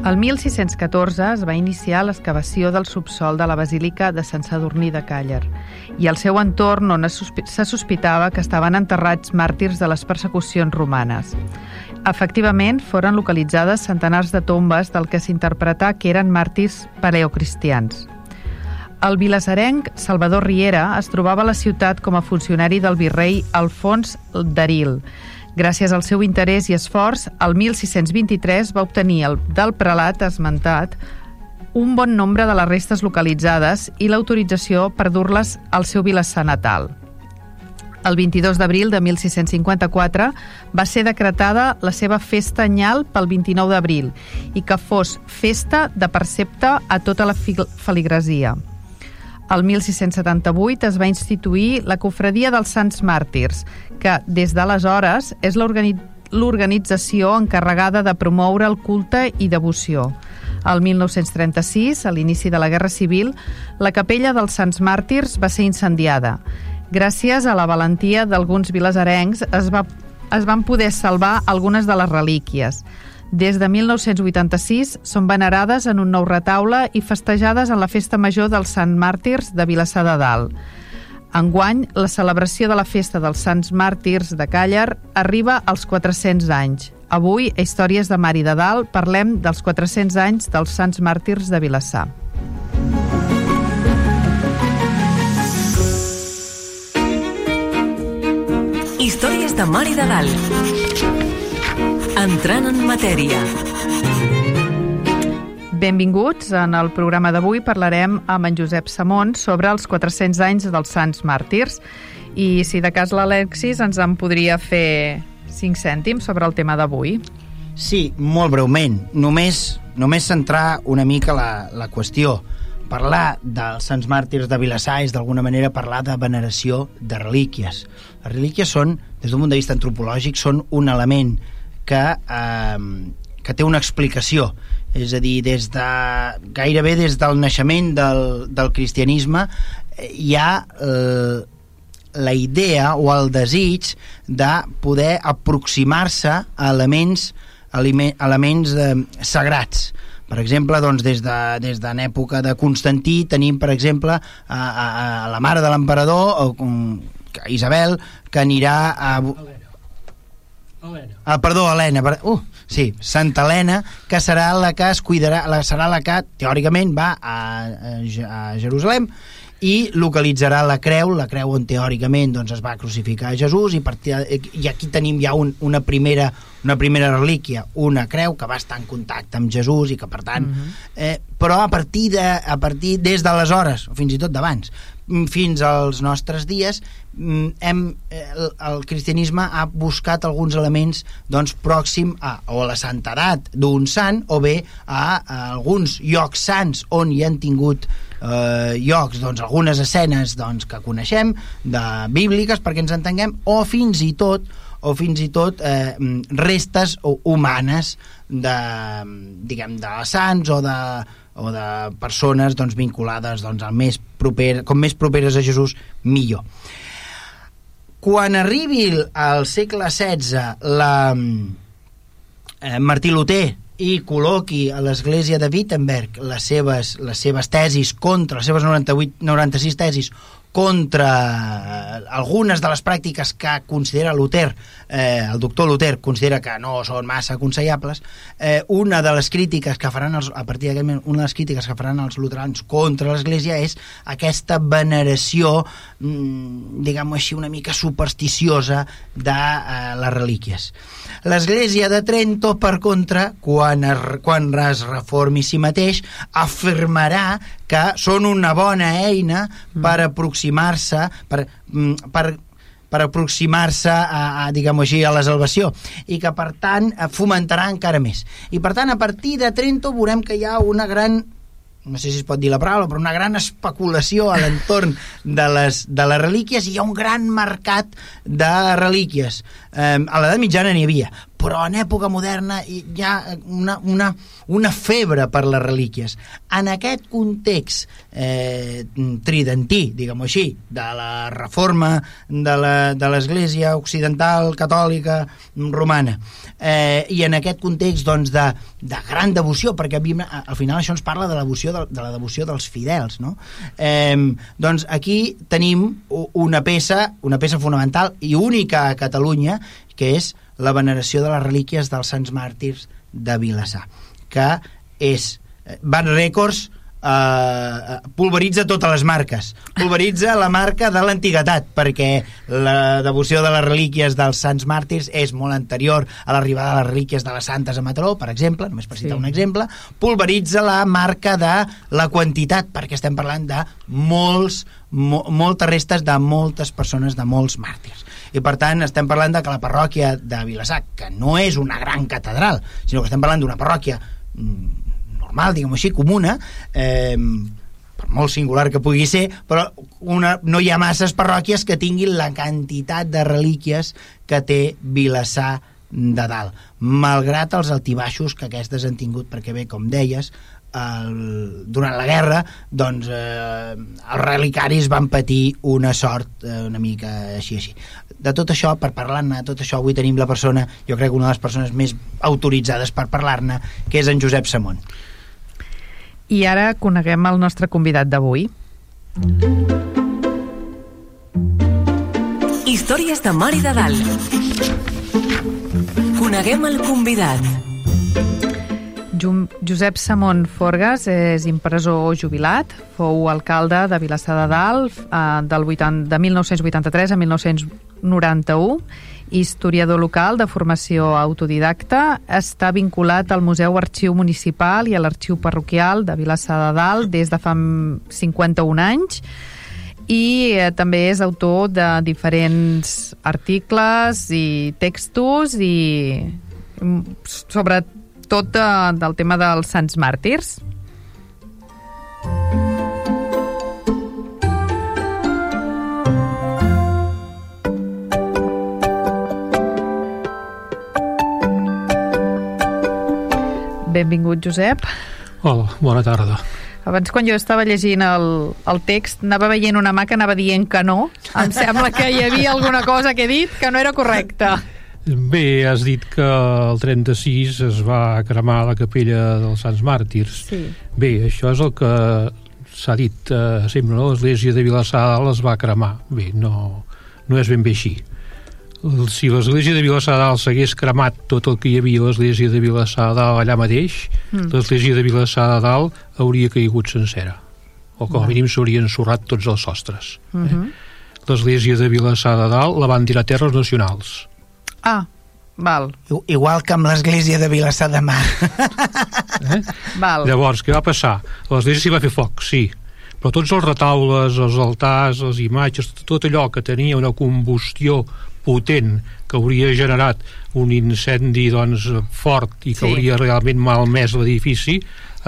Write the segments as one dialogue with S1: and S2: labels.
S1: El 1614 es va iniciar l'excavació del subsol de la Basílica de Sant Sadurní de Càller i al seu entorn on se sospitava que estaven enterrats màrtirs de les persecucions romanes. Efectivament, foren localitzades centenars de tombes del que s'interpretà que eren màrtirs paleocristians. El vilassarenc Salvador Riera es trobava a la ciutat com a funcionari del virrei Alfons d'Aril, Gràcies al seu interès i esforç, el 1623 va obtenir el, del prelat esmentat un bon nombre de les restes localitzades i l'autorització per dur-les al seu vilassar natal. El 22 d'abril de 1654 va ser decretada la seva festa anyal pel 29 d'abril i que fos festa de percepte a tota la feligresia. El 1678 es va instituir la Cofradia dels Sants Màrtirs, que des d'aleshores és l'organització encarregada de promoure el culte i devoció. El 1936, a l'inici de la Guerra Civil, la capella dels Sants Màrtirs va ser incendiada. Gràcies a la valentia d'alguns vilasarencs es, va, es van poder salvar algunes de les relíquies. Des de 1986 són venerades en un nou retaule i festejades en la Festa Major dels Sant Màrtirs de Vilassar de Dalt. Enguany, la celebració de la Festa dels Sants Màrtirs de Càller arriba als 400 anys. Avui, a Històries de Mar i de Dalt, parlem dels 400 anys dels Sants Màrtirs de Vilassar.
S2: Històries de Mar i de Dalt Entrant en matèria.
S1: Benvinguts. En el programa d'avui parlarem amb en Josep Samón sobre els 400 anys dels Sants Màrtirs i si de cas l'Alexis ens en podria fer 5 cèntims sobre el tema d'avui.
S3: Sí, molt breument. Només, només centrar una mica la, la qüestió. Parlar dels Sants Màrtirs de Vilassar és d'alguna manera parlar de veneració de relíquies. Les relíquies són, des d'un punt de vista antropològic, són un element que, eh, que té una explicació és a dir, des de, gairebé des del naixement del, del cristianisme hi ha eh, la idea o el desig de poder aproximar-se a elements, elements eh, sagrats per exemple, doncs, des de, des de l'època de Constantí tenim, per exemple, a, a, a la mare de l'emperador, Isabel, que anirà a... Helena. Ah, perdó, Helena. Uh, sí, Santa Helena, que serà la que es cuidarà, la, serà la que, teòricament, va a, a, a Jerusalem i localitzarà la creu, la creu on teòricament doncs, es va crucificar Jesús i, partir, i aquí tenim ja un, una, primera, una primera relíquia, una creu que va estar en contacte amb Jesús i que per tant, uh mhm. -huh. eh, però a partir, de, a partir des d'aleshores, o fins i tot d'abans, fins als nostres dies mm, hem, eh, el, el cristianisme ha buscat alguns elements doncs, pròxim a o a la santedat d'un sant o bé a, a alguns llocs sants on hi han tingut eh, llocs, doncs, algunes escenes doncs, que coneixem, de bíbliques, perquè ens entenguem, o fins i tot o fins i tot eh, restes humanes de, diguem, de sants o de, o de persones doncs, vinculades doncs, al més proper, com més properes a Jesús, millor. Quan arribi al segle XVI la, eh, Martí Luter i col·loqui a l'església de Wittenberg les seves, les seves tesis contra, les seves 98, 96 tesis contra algunes de les pràctiques que considera Luther, eh, el doctor Luther considera que no són massa aconsellables, eh, una de les crítiques que faran els, a partir d'aquest moment, una de les crítiques que faran els luterans contra l'Església és aquesta veneració, mm, diguem-ho així, una mica supersticiosa de eh, les relíquies. L'Església de Trento, per contra, quan es, quan es reformi si mateix, afirmarà que són una bona eina mm. per aproximar-se, per, mm, per per aproximar-se a, a diguem-ho així, a la salvació i que per tant fomentarà encara més. I per tant a partir de Trento veurem que hi ha una gran no sé si es pot dir la paraula, però una gran especulació a l'entorn de, les, de les relíquies i hi ha un gran mercat de relíquies. Eh, a l'edat mitjana n'hi havia, però en època moderna hi ha una, una, una febre per les relíquies. En aquest context eh, tridentí, diguem-ho així, de la reforma de l'Església occidental, catòlica, romana, eh, i en aquest context doncs, de, de gran devoció, perquè al final això ens parla de devoció, de, de la devoció dels fidels, no? Eh, doncs aquí tenim una peça, una peça fonamental i única a Catalunya, que és la veneració de les relíquies dels sants màrtirs de Vilassar, que és, eh, van rècords eh, pulveritza totes les marques. Pulveritza la marca de l'antiguitat perquè la devoció de les relíquies dels sants màrtirs és molt anterior a l'arribada de les relíquies de les santes a Mataró per exemple, només per citar sí. un exemple. Pulveritza la marca de la quantitat perquè estem parlant de molts mo moltes restes de moltes persones, de molts màrtirs i per tant estem parlant de que la parròquia de Vilassar, que no és una gran catedral, sinó que estem parlant d'una parròquia mm, normal, diguem així, comuna, eh, per molt singular que pugui ser, però una, no hi ha masses parròquies que tinguin la quantitat de relíquies que té Vilassar de dalt, malgrat els altibaixos que aquestes han tingut, perquè bé, com deies, el, durant la guerra doncs eh, els relicaris van patir una sort eh, una mica així així. De tot això, per parlar-ne, tot això avui tenim la persona, jo crec una de les persones més autoritzades per parlar-ne, que és en Josep Samón
S1: i ara coneguem el nostre convidat d'avui.
S2: Històries de Mar i de Dalt. Coneguem el convidat
S1: Josep Samon Forgas és impressor jubilat, fou alcalde de Vilassar de Dalt eh, del 80, de 1983 a 1991, historiador local de formació autodidacta, està vinculat al Museu Arxiu Municipal i a l'Arxiu Parroquial de Vilassar de Dalt des de fa 51 anys i eh, també és autor de diferents articles i textos i mm, sobre tot de, del tema dels Sants Màrtirs. Benvingut, Josep.
S4: Hola, bona tarda.
S1: Abans, quan jo estava llegint el, el text, anava veient una mà que anava dient que no. Em sembla que hi havia alguna cosa que he dit que no era correcta.
S4: Bé, has dit que el 36 es va cremar la capella dels Sants Màrtirs.
S1: Sí.
S4: Bé, això és el que s'ha dit eh, sempre, no? L'església de Vilassar es va cremar. Bé, no, no és ben bé així. Si l'església de Vilassar dalt s'hagués cremat tot el que hi havia a l'església de Vilassar dalt allà mateix, mm. l'església de Vilassar dalt hauria caigut sencera. O com a mínim s'haurien ensorrat tots els sostres. Mm -hmm. eh? Mhm. L'església de Vilassar de dalt la van tirar a terres nacionals
S1: Ah, val.
S3: Igual que amb l'església de Vilassar de Mar.
S4: eh? Val. Llavors, què va passar? L'església s'hi va fer foc, sí, però tots els retaules, els altars, les imatges, tot allò que tenia una combustió potent que hauria generat un incendi doncs, fort i que sí. hauria realment malmès l'edifici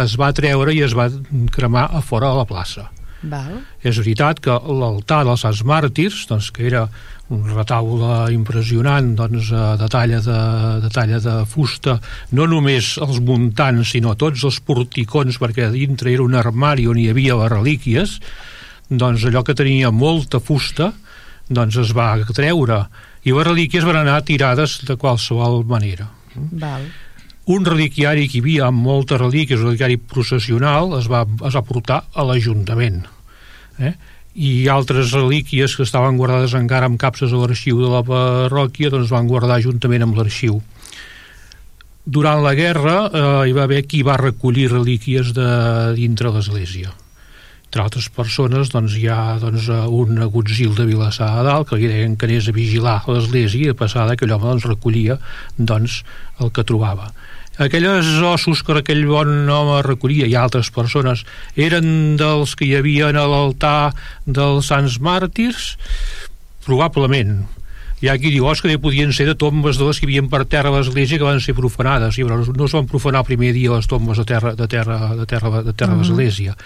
S4: es va treure i es va cremar a fora de la plaça.
S1: Val.
S4: És veritat que l'altar dels Sants Màrtirs, doncs, que era un retaule impressionant doncs, de, talla de, de talla de fusta, no només els muntants, sinó tots els porticons, perquè dintre era un armari on hi havia les relíquies, doncs allò que tenia molta fusta doncs es va treure i les relíquies van anar tirades de qualsevol manera.
S1: Val.
S4: Un reliquiari que hi havia amb moltes relíquies, un reliquiari processional, es va, es va portar a l'Ajuntament. Eh? I altres relíquies que estaven guardades encara amb capses a l'arxiu de la parròquia doncs van guardar juntament amb l'arxiu. Durant la guerra eh, hi va haver qui va recollir relíquies de dintre l'església. Entre altres persones doncs, hi ha doncs, un agutzil de Vilassar a dalt que li deien que anés a vigilar l'església i de passada que allò doncs, recollia doncs, el que trobava aquelles ossos que aquell bon home recollia i altres persones eren dels que hi havia a l'altar dels Sants Màrtirs Probablement. Hi ha qui diu, oh, que podien ser de tombes de les que hi havia per terra a l'església que van ser profanades. I, però no es van profanar el primer dia les tombes de terra de terra de terra de terra uh -huh. l'església.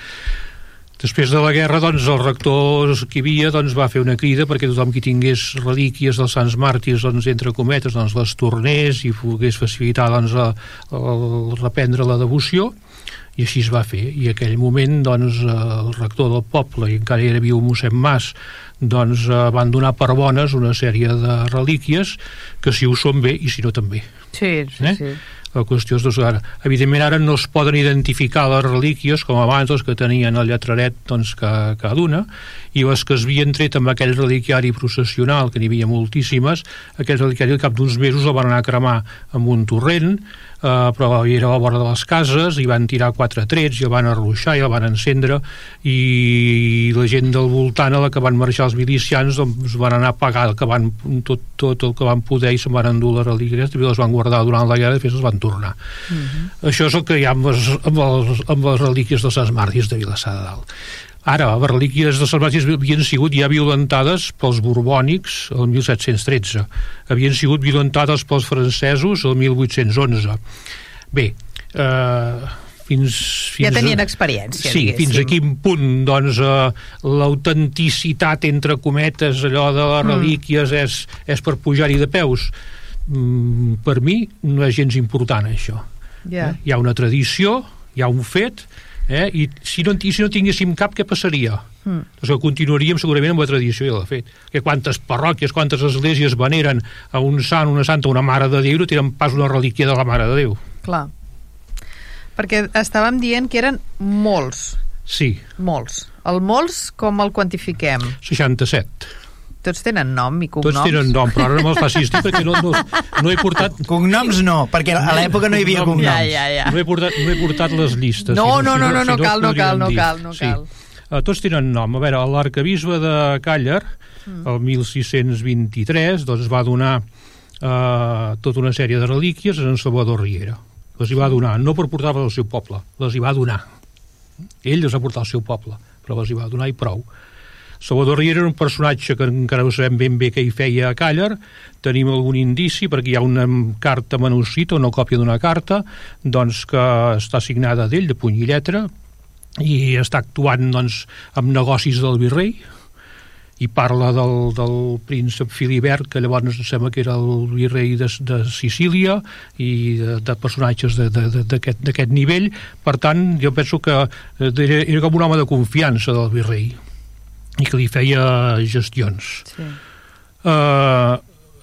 S4: Després de la guerra, doncs, el rector que hi havia doncs, va fer una crida perquè tothom qui tingués relíquies dels Sants Màrtirs, doncs, entre cometes, doncs, les tornés i pogués facilitar doncs, a, a, reprendre la devoció. I així es va fer. I en aquell moment doncs, el rector del poble i encara era viu mossèn Mas doncs van donar per bones una sèrie de relíquies que si ho són bé i si no també.
S1: Sí, sí, eh? sí
S4: la qüestió és doncs, ara, evidentment ara no es poden identificar les relíquies com abans els que tenien el lletraret doncs, que, cada una i les que es havien tret amb aquell reliquiari processional que n'hi havia moltíssimes aquell reliquiari al cap d'uns mesos el van anar a cremar amb un torrent eh, però era a la vora de les cases i van tirar quatre trets i el van arruixar i el van encendre i la gent del voltant a la que van marxar els milicians doncs van anar a pagar el que van, tot, tot el que van poder i se'n van endur les relíquies i les van guardar durant la guerra i després els van tornar uh mhm. -huh. això és el que hi ha amb les, amb les, amb les relíquies dels Sants Màrtirs de Vilassar de Dalt Ara, les relíquies de salvatges havien sigut ja violentades pels borbònics el 1713. Havien sigut violentades pels francesos el 1811. Bé, eh, fins, fins
S1: ja tenien experiència
S4: sí, diguéssim. fins a quin punt doncs, eh, l'autenticitat entre cometes allò de les mm. relíquies mm. és, és per pujar-hi de peus mm, per mi no és gens important això
S1: yeah.
S4: eh? hi ha una tradició hi ha un fet eh? i si no, si no tinguéssim cap, què passaria? Mm. Doncs continuaríem segurament amb la tradició i la fet. Que quantes parròquies, quantes esglésies veneren a un sant, una santa, una mare de Déu, no tenen pas una relíquia de la mare de Déu.
S1: Clar. Perquè estàvem dient que eren molts.
S4: Sí.
S1: Molts. El molts, com el quantifiquem?
S4: 67.
S1: Tots tenen nom i cognoms.
S4: Tots tenen nom, però ara no me'ls facis dir perquè no, no, no he portat...
S3: Cognoms no, perquè a l'època no hi havia cognoms.
S1: Ja, ja, ja.
S4: No he portat, no he portat les llistes.
S1: No, no, no, no, no, cal, no cal, no cal, no cal.
S4: Uh, tots tenen nom. A veure, l'arcabisbe de Càller, mm. el 1623, doncs va donar uh, tota una sèrie de relíquies a en Salvador Riera. Les hi va donar, no per portar-les al seu poble, les hi va donar. Ell les ha portat al seu poble, però les hi va donar i prou. Salvador Riera era un personatge que encara no sabem ben bé què hi feia a Càller, tenim algun indici perquè hi ha una carta manuscrita, una còpia d'una carta, doncs que està signada d'ell, de puny i lletra, i està actuant doncs, amb negocis del virrei, i parla del, del príncep Filibert, que llavors sembla que era el virrei de, de Sicília i de, de personatges d'aquest nivell. Per tant, jo penso que era, era com un home de confiança del virrei i que li feia gestions. Sí. Uh,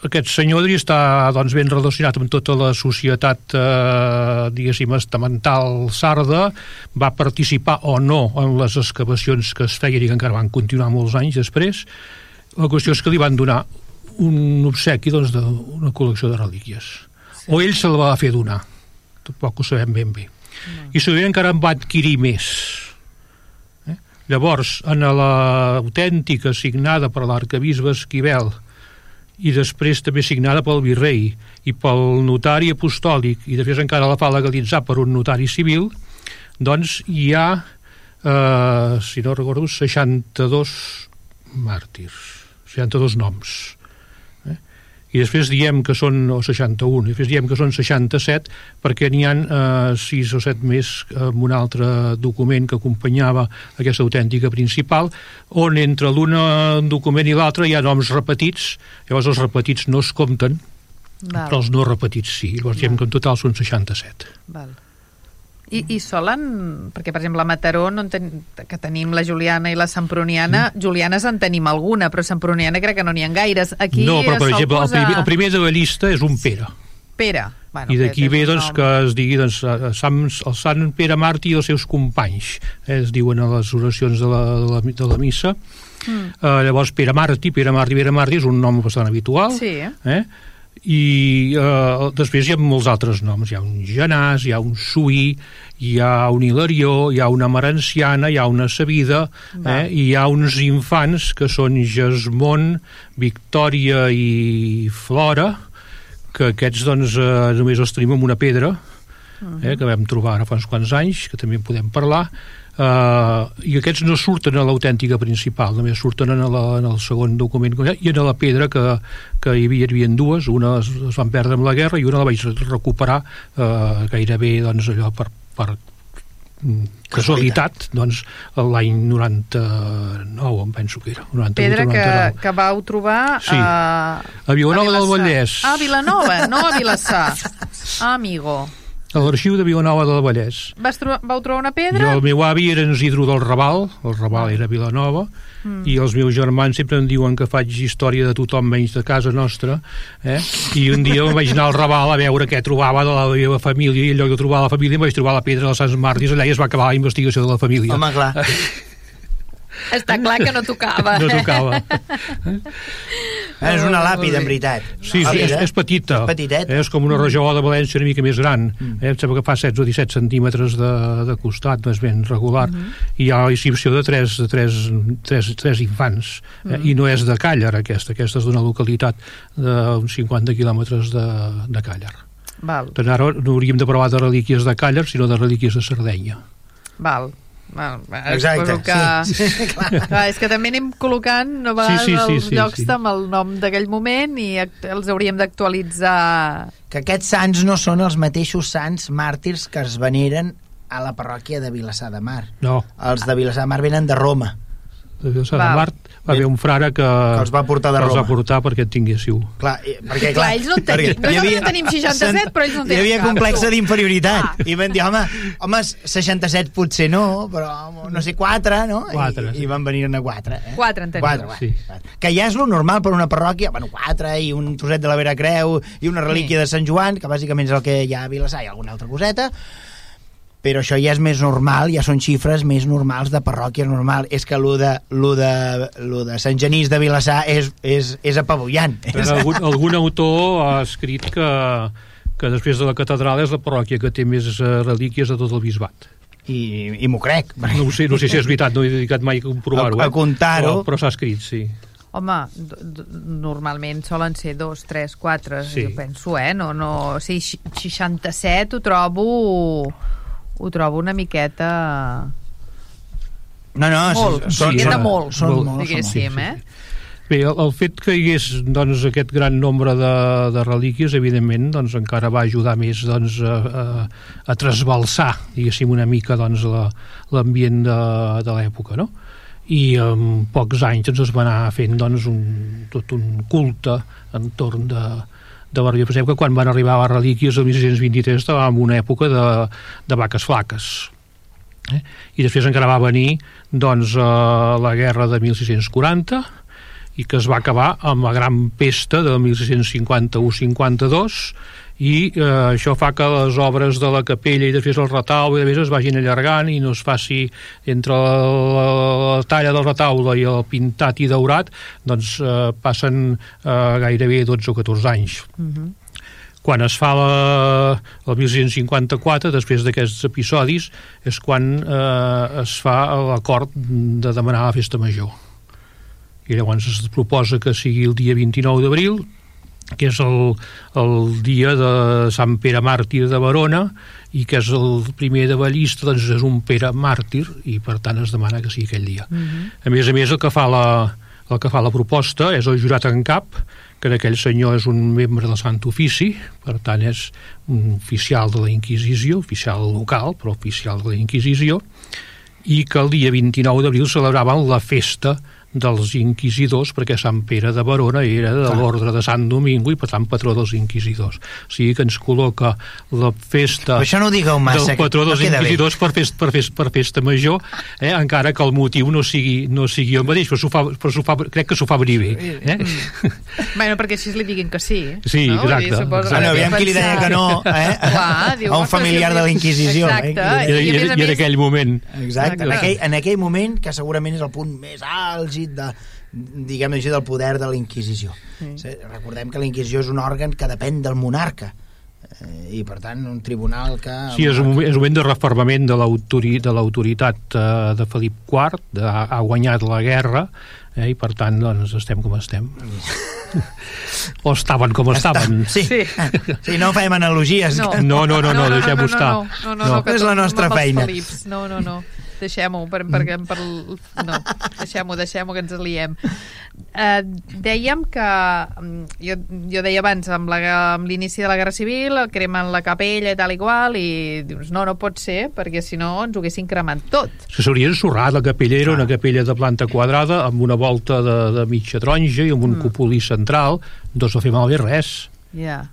S4: aquest senyor hauria estar doncs, ben relacionat amb tota la societat eh, diguéssim estamental sarda va participar o no en les excavacions que es feien i que encara van continuar molts anys després la qüestió és que li van donar un obsequi doncs, d'una col·lecció de relíquies sí. o ell se la va fer donar tampoc ho sabem ben bé no. i segurament encara en va adquirir més Llavors, en l'autèntica signada per l'arcabisbe Esquivel i després també signada pel virrei i pel notari apostòlic i després encara la fa legalitzar per un notari civil doncs hi ha eh, si no recordo 62 màrtirs 62 noms i després diem que són o 61, i després diem que són 67 perquè n'hi han eh, 6 o 7 més amb un altre document que acompanyava aquesta autèntica principal on entre l'un document i l'altre hi ha noms repetits llavors els repetits no es compten Val. però els no repetits sí llavors Val. diem que en total són 67
S1: Val. I, I solen, perquè per exemple a Mataró no en ten, que tenim la Juliana i la Semproniana, mm. Julianes en tenim alguna, però Semproniana crec que no n'hi ha gaires. Aquí
S4: no, però per exemple posa... el, primer, el primer de la llista és un Pere.
S1: Pere. Bueno,
S4: I d'aquí ve doncs, que es digui doncs, Sant, el Sant Pere Martí i els seus companys, eh, es diuen a les oracions de la, de la, de la missa. Mm. Uh, llavors, Pere Martí, Pere Martí, Pere Martí és un nom bastant habitual.
S1: Sí.
S4: Eh? I eh, després hi ha molts altres noms. Hi ha un Genàs, hi ha un Suí hi ha un Hilarió, hi ha una Maranciana, hi ha una Sabida eh, i hi ha uns infants que són Gesmont, Victòria i Flora que aquests doncs eh, només els tenim amb una pedra eh, que vam trobar ara fa uns quants anys, que també en podem parlar, Uh, i aquests no surten a l'autèntica principal, només surten en, la, en el segon document i en la pedra que, que hi havia, hi havia dues, una es, es van perdre amb la guerra i una la vaig recuperar uh, gairebé doncs, allò per, per casualitat, doncs l'any 99 em penso que era 98,
S1: Pedra
S4: 99.
S1: que, que vau trobar
S4: Sí.
S1: a...
S4: A Vilanova del
S1: Vilassar.
S4: Vallès.
S1: A Vilanova, no a Vilassar. Amigo.
S4: A l'arxiu de Vilanova del Vallès
S1: Vas tro vau trobar una
S4: Jo,
S1: pedra?
S4: el meu avi era en Isidro del Raval, el Raval era Vilanova, mm. i els meus germans sempre em diuen que faig història de tothom menys de casa nostra, eh? i un dia em vaig anar al Raval a veure què trobava de la meva família, i allò que trobava la família em vaig trobar la pedra dels Sants Màrtirs, allà i es va acabar la investigació de la família.
S3: Home, clar.
S1: Està clar que no tocava.
S4: No tocava.
S3: És una làpida, en veritat.
S4: Sí, sí, és, és petita.
S3: És petitet.
S4: És com una rajola de València una mica més gran. Eh? Em sembla que fa 16 o 17 centímetres de, de costat, no és ben regular. I hi ha la inscripció de tres, de tres, tres, tres infants. Eh? I no és de Càller, aquesta. Aquesta és d'una localitat d'uns 50 quilòmetres de, de Càller.
S1: Val,
S4: tant, ara no hauríem de parlar de relíquies de Càller, sinó de relíquies de Sardenya.
S1: val. Val,
S3: Exacte,
S1: que...
S3: sí, sí, clar.
S1: clar, és que també anem col·locant a vegades
S4: Sí, sí, sí,
S1: els
S4: sí,
S1: llocs
S4: sí.
S1: amb el nom d'aquell moment i els hauríem d'actualitzar
S3: Que aquests sants no són els mateixos sants màrtirs que es veneren a la parròquia de Vilassar de Mar.
S4: No,
S3: Els de Vilassar de Mar venen de Roma.
S4: De Vilassar de
S1: Val.
S4: Mar va haver un frare que,
S3: Que els va portar de
S4: que els va
S3: Roma.
S4: portar perquè tinguéssiu.
S3: Clar, perquè,
S1: Clar, ells no en tenim. Nosaltres en tenim 67, però ells no en
S3: Hi
S1: tenen
S3: havia
S1: cap,
S3: complexa d'inferioritat. I van dir, home, home, 67 potser no, però no sé, 4, no?
S4: Quatre,
S3: I,
S4: sí.
S3: i van venir a 4. Eh?
S1: Quatre en teniu.
S3: 4,
S4: Sí.
S3: Que ja és lo normal per una parròquia, bueno, 4 i un trosset de la Vera Creu i una relíquia de Sant Joan, que bàsicament és el que hi ha a Vilassar i alguna altra coseta, però això ja és més normal, ja són xifres més normals de parròquies normal. És que lo de, lo de, lo de Sant Genís de Vilassar és, és, és apabullant.
S4: Però algun, algun autor ha escrit que, que després de la catedral és la parròquia que té més eh, relíquies de tot el bisbat.
S3: I, i m'ho crec.
S4: No sé, no sé si és veritat, no he dedicat mai a comprovar-ho.
S3: A- a comptar-ho.
S4: Però, però s'ha escrit, sí.
S1: Home, normalment solen ser dos, tres, quatre,
S4: Sí.
S1: jo penso, eh? No, no, o sigui, xi- 67 ho trobo ho trobo una miqueta
S3: No, no,
S1: molt,
S3: són,
S4: sí,
S1: miqueta
S4: són-
S1: molt,
S3: són
S4: molt,
S3: molt,
S1: diguéssim,
S3: molt.
S1: eh?
S4: Bé, el, el fet que hi hagués doncs, aquest gran nombre de, de relíquies, evidentment, doncs, encara va ajudar més doncs, a, a, a trasbalsar, diguéssim, una mica doncs, la- l'ambient de, de l'època, no? i en pocs anys doncs, es va anar fent doncs, un, tot un culte entorn de, de la. Pensem que quan van arribar les relíquies el 1623 estàvem en una època de, de vaques flaques. Eh? I després encara va venir doncs, eh, la guerra de 1640 i que es va acabar amb la gran pesta de 1651-52 i eh, això fa que les obres de la capella i després el retaule i després es vagin allargant i no es faci entre la, la talla del retaule i el pintat i daurat doncs eh, passen eh, gairebé 12 o 14 anys quan es fa la, el 1654, després d'aquests episodis, és quan eh, es fa l'acord de demanar la festa major. I llavors es proposa que sigui el dia 29 d'abril, que és el, el dia de Sant Pere Màrtir de Verona, i que és el primer de Ballista, doncs és un Pere Màrtir, i per tant es demana que sigui aquell dia. A més a més, el que fa la, el que fa la proposta és el jurat en cap, que aquell senyor és un membre del Sant Ofici, per tant és un oficial de la Inquisició, oficial local, però oficial de la Inquisició, i que el dia 29 d'abril celebraven la festa dels inquisidors perquè Sant Pere de Verona era de l'ordre de Sant Domingo i per tant patró dels inquisidors o sigui que ens col·loca la festa
S3: Però això no ho digueu massa,
S4: del patró
S3: no
S4: dels
S3: bé.
S4: inquisidors per, fest, per, fest, per festa major eh? encara que el motiu no sigui, no sigui el mateix però, fa, però fa, crec que s'ho fa venir bé eh?
S1: Bueno, perquè així li diguin que sí.
S4: Sí,
S1: no? Vull dir,
S4: exacte, exacte.
S3: Bueno, aviam qui li deia que no, eh?
S1: Clar, diu,
S3: a un familiar de la Inquisició.
S1: Exacte.
S3: Eh?
S4: I,
S1: I,
S4: i, i en aquell moment
S3: Exacte, en
S1: Clar.
S3: aquell, en aquell moment que segurament és el punt més àlgid de, diguem així, del poder de la Inquisició. Sí. Recordem que la Inquisició és un òrgan que depèn del monarca. eh, i per tant un tribunal que...
S4: Sí, és un, moment, és un moment de reformament de l'autori- de l'autoritat eh, de Felip IV, de, ha guanyat la guerra, eh, i per tant doncs, estem com estem. o estaven com estaven.
S3: Sí.
S1: Sí.
S3: sí, no fem analogies.
S1: No.
S3: que-
S4: No, no, no, no, deixem-ho
S1: no,
S4: estar.
S1: No, no, no,
S4: No.
S1: no, que
S3: És la nostra feina.
S1: Felips. No, no, no. Deixem-ho, per, perquè per, no, deixem-ho, deixem-ho, que ens liem. Eh, dèiem que, mm, jo, jo deia abans, amb l'inici de la Guerra Civil, cremen la capella i tal i qual, i dius, no, no pot ser, perquè si no ens ho haguessin cremat tot.
S4: Se s'hauria ensorrat, la capella era una capella de planta quadrada amb una volta de, de mitja taronja i amb un mm. cupulí central, no es va fer malbé res.
S1: Ja.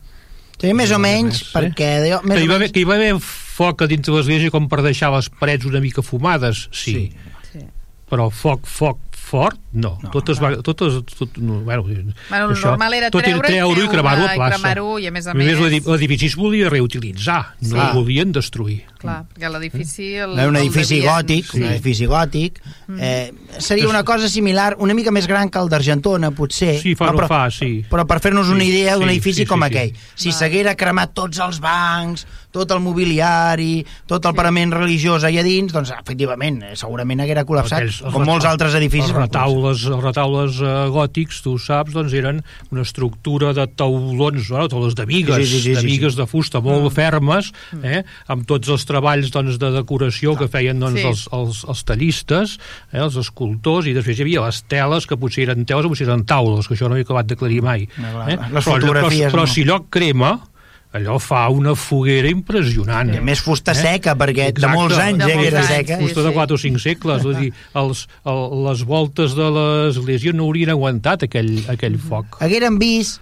S3: Sí, més o menys,
S4: eh?
S3: perquè... Déu, més
S4: Que hi, va haver,
S3: menys,
S4: que hi va haver foc a dintre de l'església com per deixar les parets una mica fumades, sí.
S3: Sí.
S1: Sí.
S4: Però foc, foc fort, no.
S3: No,
S4: totes va, totes, tot, no, bueno,
S1: Bueno, el normal era
S4: tot
S1: treure,
S4: treure i cremar-ho a
S1: i
S4: plaça.
S1: cremar-ho, i a més a
S4: més,
S1: més-
S4: l'edi- l'edifici es volia reutilitzar, no
S3: Sí.
S4: el volien destruir.
S1: Clar, perquè l'edifici... El,
S3: Era un edifici
S1: devien-
S3: gòtic,
S4: Sí.
S3: un edifici gòtic. Eh, seria una cosa similar, una mica més gran que el d'Argentona, potser.
S4: Sí, fa
S3: però,
S4: no fa, sí.
S3: Però per fer-nos una
S4: Sí,
S3: idea d'un
S4: sí,
S3: edifici
S4: sí,
S3: com
S4: sí,
S3: aquell.
S4: sí.
S3: Si s'haguera cremat tots els bancs, tot el mobiliari, tot el
S1: Sí.
S3: parament religiós allà dins, doncs efectivament, eh, segurament haguera col·lapsat,
S4: els
S3: com molts altres edificis.
S4: Retaules, els retaules uh, gòtics, tu saps, doncs eren una estructura de taulons, bueno, taulons de vigues,
S3: Sí, sí, sí,
S4: de
S3: sí,
S4: vigues
S3: sí.
S4: de fusta molt fermes, eh, amb tots els treballs doncs, de decoració que feien doncs,
S1: Sí.
S4: els, els, els tallistes, eh, els escultors, i després hi havia les teles, que potser eren teles o potser eren taules, que això no he acabat d'aclarir mai.
S3: No, clar,
S4: Eh?
S3: les
S4: però,
S3: fotografies
S4: però, però
S3: no.
S4: si allò crema, allò fa una foguera impressionant.
S3: I a més fusta seca, perquè de
S4: Exacte.
S3: molts anys
S1: De
S3: ja que
S1: molts
S3: era
S1: anys,
S3: seca.
S1: sí.
S4: fusta de 4 o 5 segles, vull dir, els, el, les voltes de l'església no haurien aguantat aquell, aquell foc.
S3: hagueren vist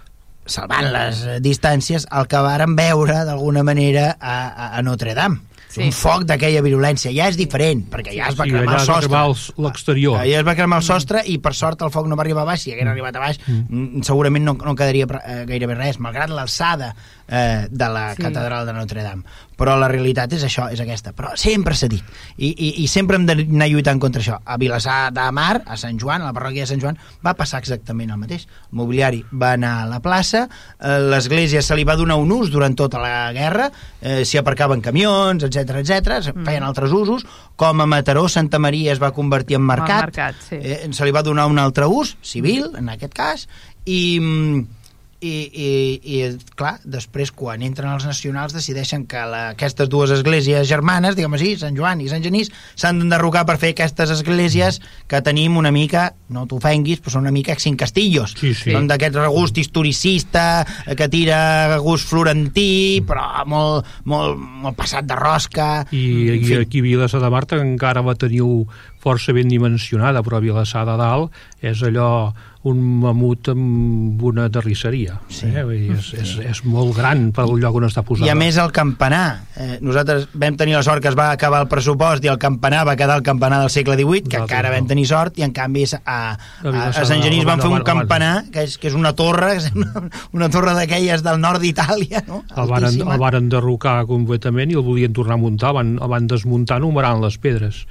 S3: salvant les eh, distàncies, el que varen veure d'alguna manera a, a, a Notre Dame.
S1: Sí.
S3: Un foc d'aquella virulència. Ja és diferent, perquè ja es va
S4: Sí,
S3: cremar
S4: allà
S3: el
S4: es va
S3: sostre.
S4: l'exterior.
S3: Ja es va cremar el sostre i per sort el foc no va arribar a baix. Si hagués arribat a baix, mm. segurament no, no quedaria eh, gairebé res, malgrat l'alçada eh, de la
S1: Sí.
S3: catedral de Notre Dame. Però la realitat és això, és aquesta. Però sempre s'ha dit. I, i, I sempre hem d'anar lluitant contra això. A Vilassar de Mar, a Sant Joan, a la parròquia de Sant Joan, va passar exactament el mateix. El mobiliari va anar a la plaça, eh, l'església se li va donar un ús durant tota la guerra, eh, s'hi aparcaven camions, etc etc, es feien altres usos, com a Mataró, Santa Maria es va convertir en mercat,
S1: mercat, sí.
S3: eh, se li va donar un altre ús, civil, en aquest cas, i, mm, i, i, i clar, després quan entren els nacionals decideixen que la, aquestes dues esglésies germanes, diguem així, Sant Joan i Sant Genís, s'han d'enderrocar per fer aquestes esglésies que tenim una mica, no t'ofenguis, però són una mica cinc castillos.
S4: Sí, sí.
S3: Són d'aquest regust historicista, eh, que tira gust florentí, però molt, molt, molt passat de rosca.
S4: I,
S3: En
S4: i aquí a Vilassar de Marta encara la teniu força ben dimensionada, però Vilassar de Dalt és allò un mamut amb una terrisseria.
S3: Sí.
S4: Eh? Vull dir, és, és, és molt gran per el lloc on està posada.
S3: I a més el campanar. Eh, nosaltres vam tenir la sort que es va acabar el pressupost i el campanar va quedar el campanar del segle XVIII, que
S4: Nosaltres
S3: encara vam
S4: no.
S3: tenir sort, i en canvi a, a, a, Sant Genís van fer un campanar, que és, que és una torre, una, una torre d'aquelles del nord d'Itàlia, no?
S4: el
S3: Altíssima.
S4: el varen derrocar completament i el volien tornar a muntar, el van, el van desmuntar numerant les pedres.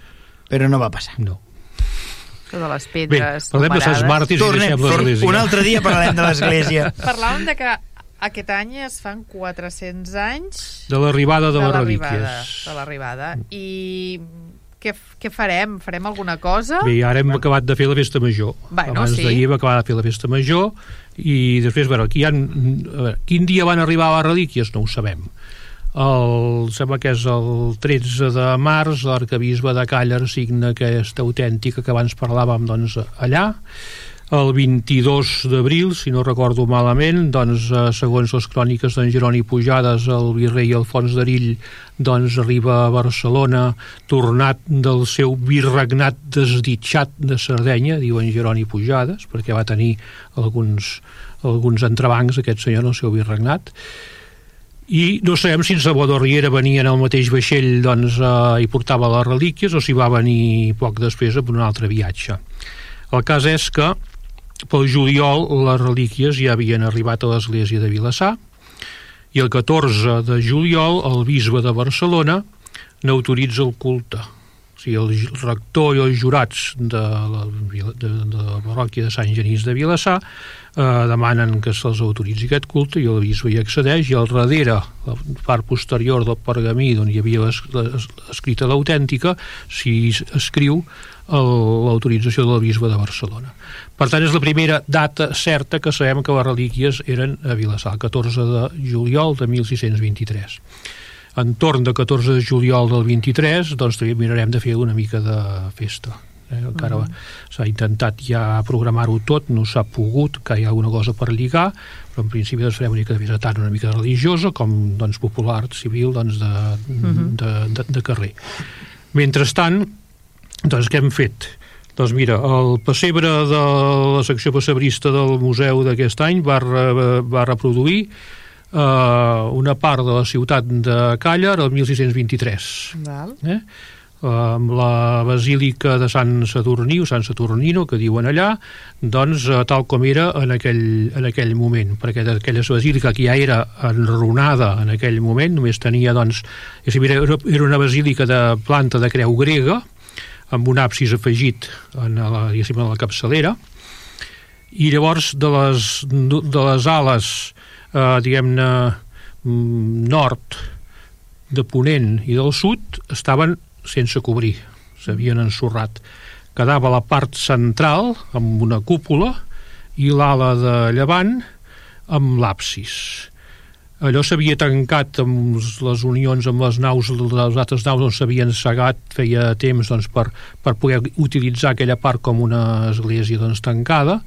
S3: Però no va passar.
S4: No.
S1: Això de les
S4: Bé,
S1: pedres
S4: parlem de Sants
S1: numerades.
S4: Màrtirs i
S3: Tornem,
S4: deixem
S3: tornem.
S4: l'església.
S3: un altre dia parlarem de l'església.
S1: Parlàvem de que aquest any es fan 400 anys
S4: De l'arribada de,
S1: de
S4: les relíquies.
S1: De l'arribada. I què, què farem? Farem alguna cosa?
S4: Bé, ara hem acabat de fer la festa major.
S1: Bueno,
S4: Abans
S1: sí.
S4: d'ahir hem acabat de fer la festa major i després, bueno, aquí hi ha, a veure, quin dia van arribar les relíquies? No ho sabem. El, sembla que és el 13 de març, l'arcabisbe de Càller signa aquesta autèntica que abans parlàvem doncs, allà. El 22 d'abril, si no recordo malament, doncs, eh, segons les cròniques d'en Jeroni Pujades, el virrei Alfons d'Arill doncs, arriba a Barcelona tornat del seu virregnat desditjat de Sardenya, diu en Jeroni Pujades, perquè va tenir alguns, alguns entrebancs aquest senyor en el seu virregnat i no sabem si en Salvador Riera venia en el mateix vaixell doncs, eh, i portava les relíquies o si va venir poc després amb un altre viatge. El cas és que pel juliol les relíquies ja havien arribat a l'església de Vilassar i el 14 de juliol el bisbe de Barcelona n'autoritza el culte o sigui, el rector i els jurats de la, de, de la parròquia de Sant Genís de Vilassar eh, demanen que se'ls autoritzi aquest culte i el bisbe hi accedeix i al darrere, la part posterior del pergamí on hi havia es, es, escrita l'autèntica, s'hi escriu l'autorització del bisbe de Barcelona. Per tant, és la primera data certa que sabem que les relíquies eren a Vilassar, el 14 de juliol de 1623. Entorn de 14 de juliol del 23, doncs també mirarem de fer una mica de festa eh? encara uh -huh. s'ha intentat ja programar-ho tot, no s'ha pogut que hi ha alguna cosa per lligar però en principi doncs, farem una mica de vida tant una mica religiosa com doncs, popular, civil doncs, de, uh -huh. de, de, de carrer mentrestant doncs què hem fet? Doncs mira, el pessebre de la secció pessebrista del museu d'aquest any va, re, va reproduir eh, una part de la ciutat de Càller el 1623. Val. Eh? amb la basílica de Sant Saturní o Sant Saturnino, que diuen allà, doncs eh, tal com era en aquell, en aquell moment, perquè aquella basílica que ja era enrunada en aquell moment, només tenia, doncs, era, era una basílica de planta de creu grega, amb un absis afegit en la, en la capçalera, i llavors de les, de les ales, eh, diguem-ne, mm, nord, de Ponent i del sud estaven sense cobrir, s'havien ensorrat. Quedava la part central amb una cúpula i l'ala de llevant amb l'absis. Allò s'havia tancat amb les unions amb les naus, les altres naus on s'havien segat feia temps doncs, per, per poder utilitzar aquella part com una església doncs, tancada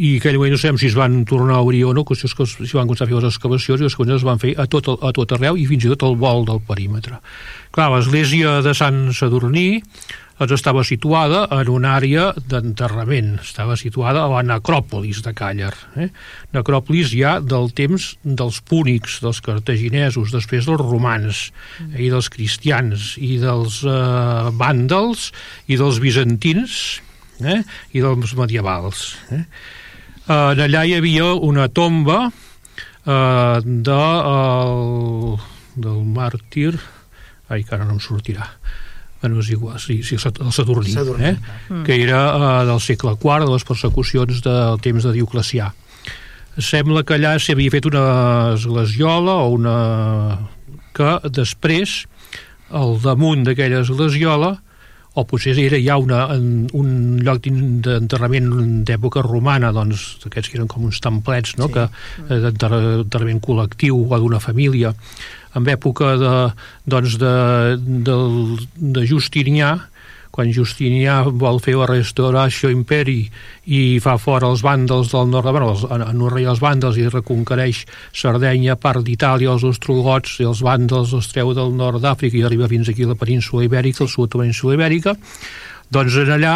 S4: i aquell moment no sabem si es van tornar a obrir o no, que si van començar a fer les excavacions i les excavacions es van fer a tot, a tot arreu i fins i tot al vol del perímetre. Clar, l'església de Sant Sadurní doncs estava situada en una àrea d'enterrament, estava situada a la necròpolis de Càller. Eh? Necròpolis ja del temps dels púnics, dels cartaginesos, després dels romans, eh? i dels cristians, i dels eh, vàndals, i dels bizantins, eh? i dels medievals. Eh? En allà hi havia una tomba eh, de, el, del màrtir ai, que ara no em sortirà bueno, és igual, sí, sí el Saturní, Saturní eh? mm. que era eh, del segle IV, de les persecucions del temps de Dioclecià. Sembla que allà s'havia fet una esglesiola o una... que després, al damunt d'aquella esglesiola, o potser era ja una, un lloc d'enterrament d'època romana, doncs, aquests que eren com uns templets, no?, sí. que eh, d'enterrament col·lectiu o d'una família, en època de, doncs de, de, de Justinià, quan Justinià vol fer la restauració imperi i fa fora els vàndals del nord, bueno, els, anorreia els vàndals i reconquereix Sardenya, part d'Itàlia, els ostrogots i els vàndals els treu del nord d'Àfrica i arriba fins aquí a la península ibèrica, el sud de la península ibèrica, doncs en allà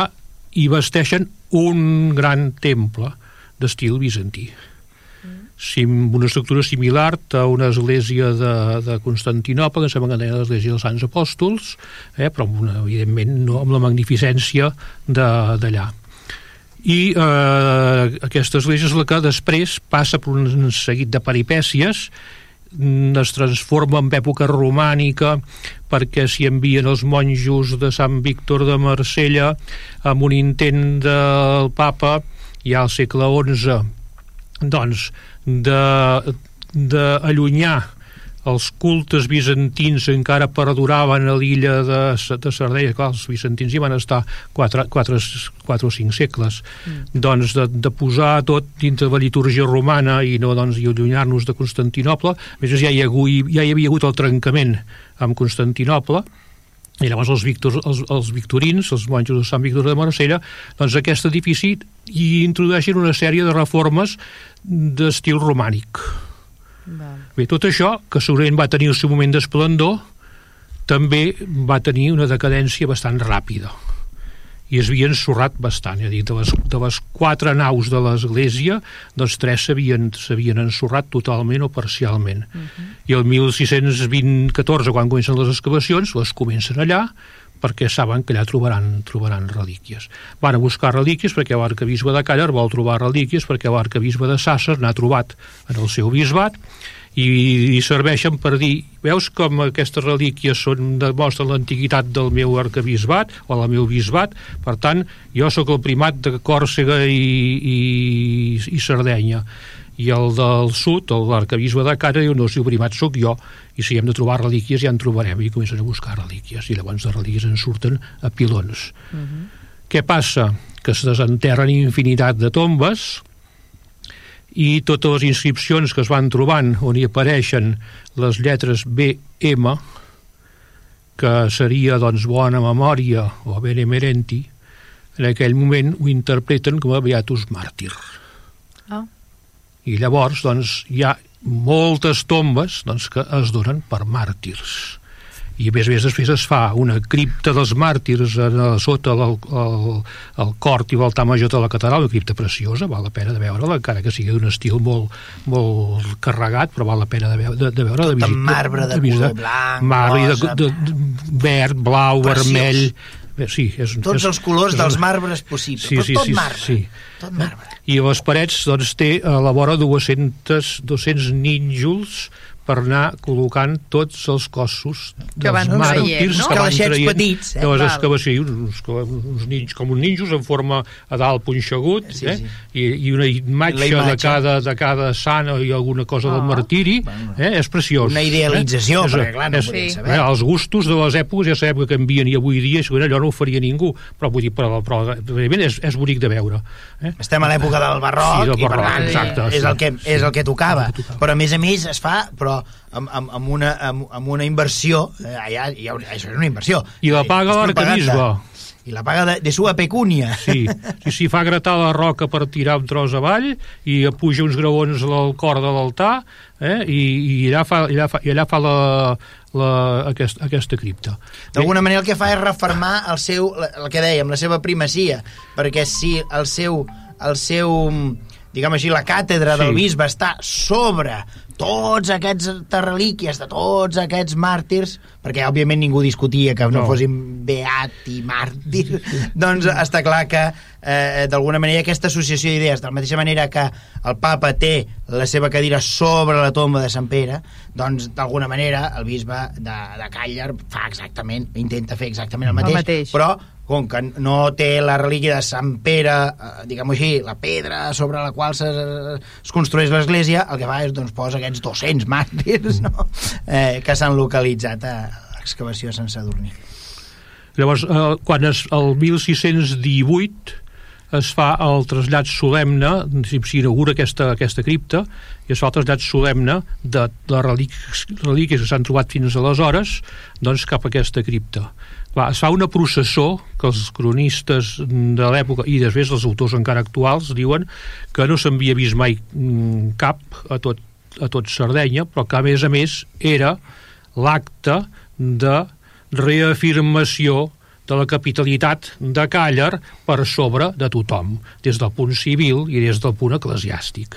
S4: hi vesteixen un gran temple d'estil bizantí sim, una estructura similar a una església de, de Constantinople, que sembla que tenia l'església dels Sants Apòstols, eh, però una, evidentment no amb la magnificència d'allà. I eh, aquesta església és la que després passa per un seguit de peripècies mm, es transforma en època romànica perquè s'hi envien els monjos de Sant Víctor de Marsella amb un intent del papa ja al segle XI doncs d'allunyar els cultes bizantins encara perduraven a l'illa de, de Sardella, clar, els bizantins hi van estar 4, 4, 4 o 5 segles, mm. doncs de, de posar tot dintre de la liturgia romana i no doncs, i allunyar-nos de Constantinople, a més ja hi, ha, ja hi havia hagut el trencament amb Constantinople, i llavors els, Víctor, els, els victorins, els monjos de Sant Víctor de Marcella, doncs aquest edifici hi introdueixen una sèrie de reformes d'estil romànic. Val. Bé, tot això, que segurament va tenir el seu moment d'esplendor, també va tenir una decadència bastant ràpida i es havien sorrat bastant, és a dir, de les, de les quatre naus de l'església, doncs tres s'havien ensorrat totalment o parcialment. Uh -huh. I el 1614, quan comencen les excavacions, les comencen allà, perquè saben que allà trobaran, trobaran relíquies. Van a buscar relíquies perquè l'arcabisbe de Càller vol trobar relíquies perquè l'arcabisbe de Sàsser n'ha trobat en el seu bisbat i, i serveixen per dir veus com aquestes relíquies són, demostren l'antiguitat del meu arcabisbat o del meu bisbat, per tant jo sóc el primat de Còrsega i, i, i Sardenya i el del sud, l'arcabisbe de Cara diu, no, si el primat sóc jo i si hem de trobar relíquies ja en trobarem i comencen a buscar relíquies i llavors les relíquies en surten a pilons uh -huh. què passa? que es desenterren infinitat de tombes i totes les inscripcions que es van trobant on hi apareixen les lletres BM que seria doncs bona memòria o benemerenti en aquell moment ho interpreten com a Beatus Màrtir. Oh i llavors doncs, hi ha moltes tombes doncs, que es donen per màrtirs i a més a més després es fa una cripta dels màrtirs a, a sota el, el, el cort i voltar major de la catedral, una cripta preciosa val la pena de veure-la, encara que sigui d'un estil molt, molt carregat però val la pena de, veure, de, de veure
S3: de
S4: visitar,
S3: marbre de, de, color blanc,
S4: marbre rosa de, de, de, verd, blau, Preciós. vermell Bé, sí, és,
S3: tots
S4: és,
S3: els colors és, dels marbres possibles,
S4: sí,
S3: però
S4: sí,
S3: tot
S4: sí,
S3: marbre.
S4: Sí.
S3: Tot marbre.
S4: I a les parets doncs, té a la vora 200, 200 nínjols per anar col·locant tots els cossos
S1: que van
S4: màrtirs
S1: no?
S4: que van
S3: traient petits, eh?
S4: de les excavacions, uns, uns ninjos, com uns ninjos en forma a dalt punxegut
S3: sí,
S4: eh?
S3: sí.
S4: I, i una imatge,
S3: imatge.
S4: de cada, de cada sana i alguna cosa
S1: Ah.
S4: del martiri eh? és preciós
S3: Una idealització,
S4: eh?
S3: perquè clar, no
S4: és,
S3: podien
S1: Sí.
S3: saber.
S4: eh? els gustos de les èpoques ja sabem que canvien i avui dia segurament allò no ho faria ningú però vull dir, però, però evidentment és, és bonic de veure eh?
S3: Estem a l'època del barroc,
S4: Sí, del
S3: i per
S4: barroc,
S3: tant
S4: exacte,
S3: és,
S4: sí,
S3: el que, és el que tocava.
S4: El que tocava.
S3: Però a més a més es fa però amb, amb, amb, una, amb, amb una inversió, eh, allà, hi ha, això és una inversió.
S4: I la paga
S3: propaganda.
S4: l'arcabisbe.
S3: I la paga de, de sua pecúnia.
S4: Sí, sí, sí, fa gratar la roca per tirar un tros avall i puja uns graons al cor de l'altar eh? I, i allà fa, allà fa, i allà fa la, la, aquest, aquesta cripta.
S3: D'alguna manera el que fa és refermar el seu, el que dèiem, la seva primacia, perquè si el seu, el seu diguem així, la càtedra
S4: Sí.
S3: del bisbe està sobre tots aquests relíquies de tots aquests màrtirs, perquè òbviament ningú discutia que no,
S4: No.
S3: fossin beat i màrtir, doncs està clar que eh, d'alguna manera aquesta associació d'idees, de la mateixa manera que el papa té la seva cadira sobre la tomba de Sant Pere, doncs d'alguna manera el bisbe de, de Càller fa exactament, intenta fer exactament el
S1: El
S3: mateix,
S1: mateix.
S3: però com que no té la relíquia de Sant Pere, eh, diguem-ho així, la pedra sobre la qual se, es construeix l'església, el que fa és doncs, posa aquests 200 màrtirs no? eh, que s'han localitzat a l'excavació de Sant Sadurní.
S4: Llavors, eh, quan es, el 1618 es fa el trasllat solemne, s'inaugura aquesta, aquesta cripta, i es fa el trasllat solemne de les relíquies, relíquies que s'han trobat fins aleshores doncs cap a aquesta cripta. Clar, es fa una processó que els cronistes de l'època i després els autors encara actuals diuen que no s'havia vist mai mm, cap a tot, a tot Sardenya, però que a més a més era l'acte de reafirmació de la capitalitat de Càller per sobre de tothom, des del punt civil i des del punt eclesiàstic.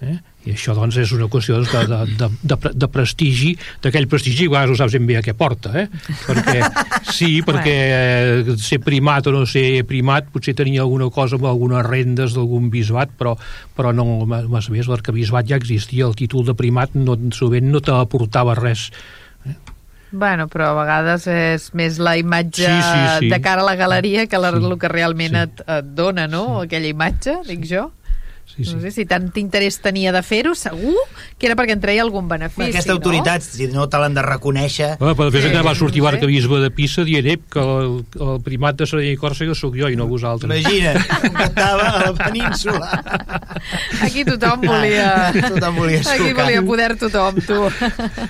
S4: Eh? I això doncs és una qüestió de, de, de, de, de prestigi, d'aquell prestigi, a vegades no saps ben bé a què porta, eh? perquè sí, perquè eh, ser primat o no ser primat potser tenia alguna cosa amb algunes rendes d'algun bisbat, però, però no, més més, l'arcabisbat ja existia, el títol de primat no, sovint no t'aportava res.
S1: Bueno, però a vegades és més la imatge
S4: Sí, sí, sí.
S1: de cara a la galeria que la,
S4: Sí,
S1: el que realment
S4: sí.
S1: et, et dona, no? Aquella imatge, dic jo.
S4: Sí, sí.
S1: No sé si tant interès tenia de fer-ho, segur que era perquè en treia algun benefici,
S3: Aquesta autoritat, si no te l'han de reconèixer...
S4: Ah, però després
S1: Sí,
S4: encara va sortir
S1: sí.
S4: l'arcabisbe de Pisa dient ep, que el, el primat de Sardenya i Còrsega sóc jo i no vosaltres.
S3: Imagina't, que estava a la península.
S1: Aquí tothom volia...
S3: Tothom volia
S1: Aquí
S3: sucar.
S1: volia poder tothom, tu.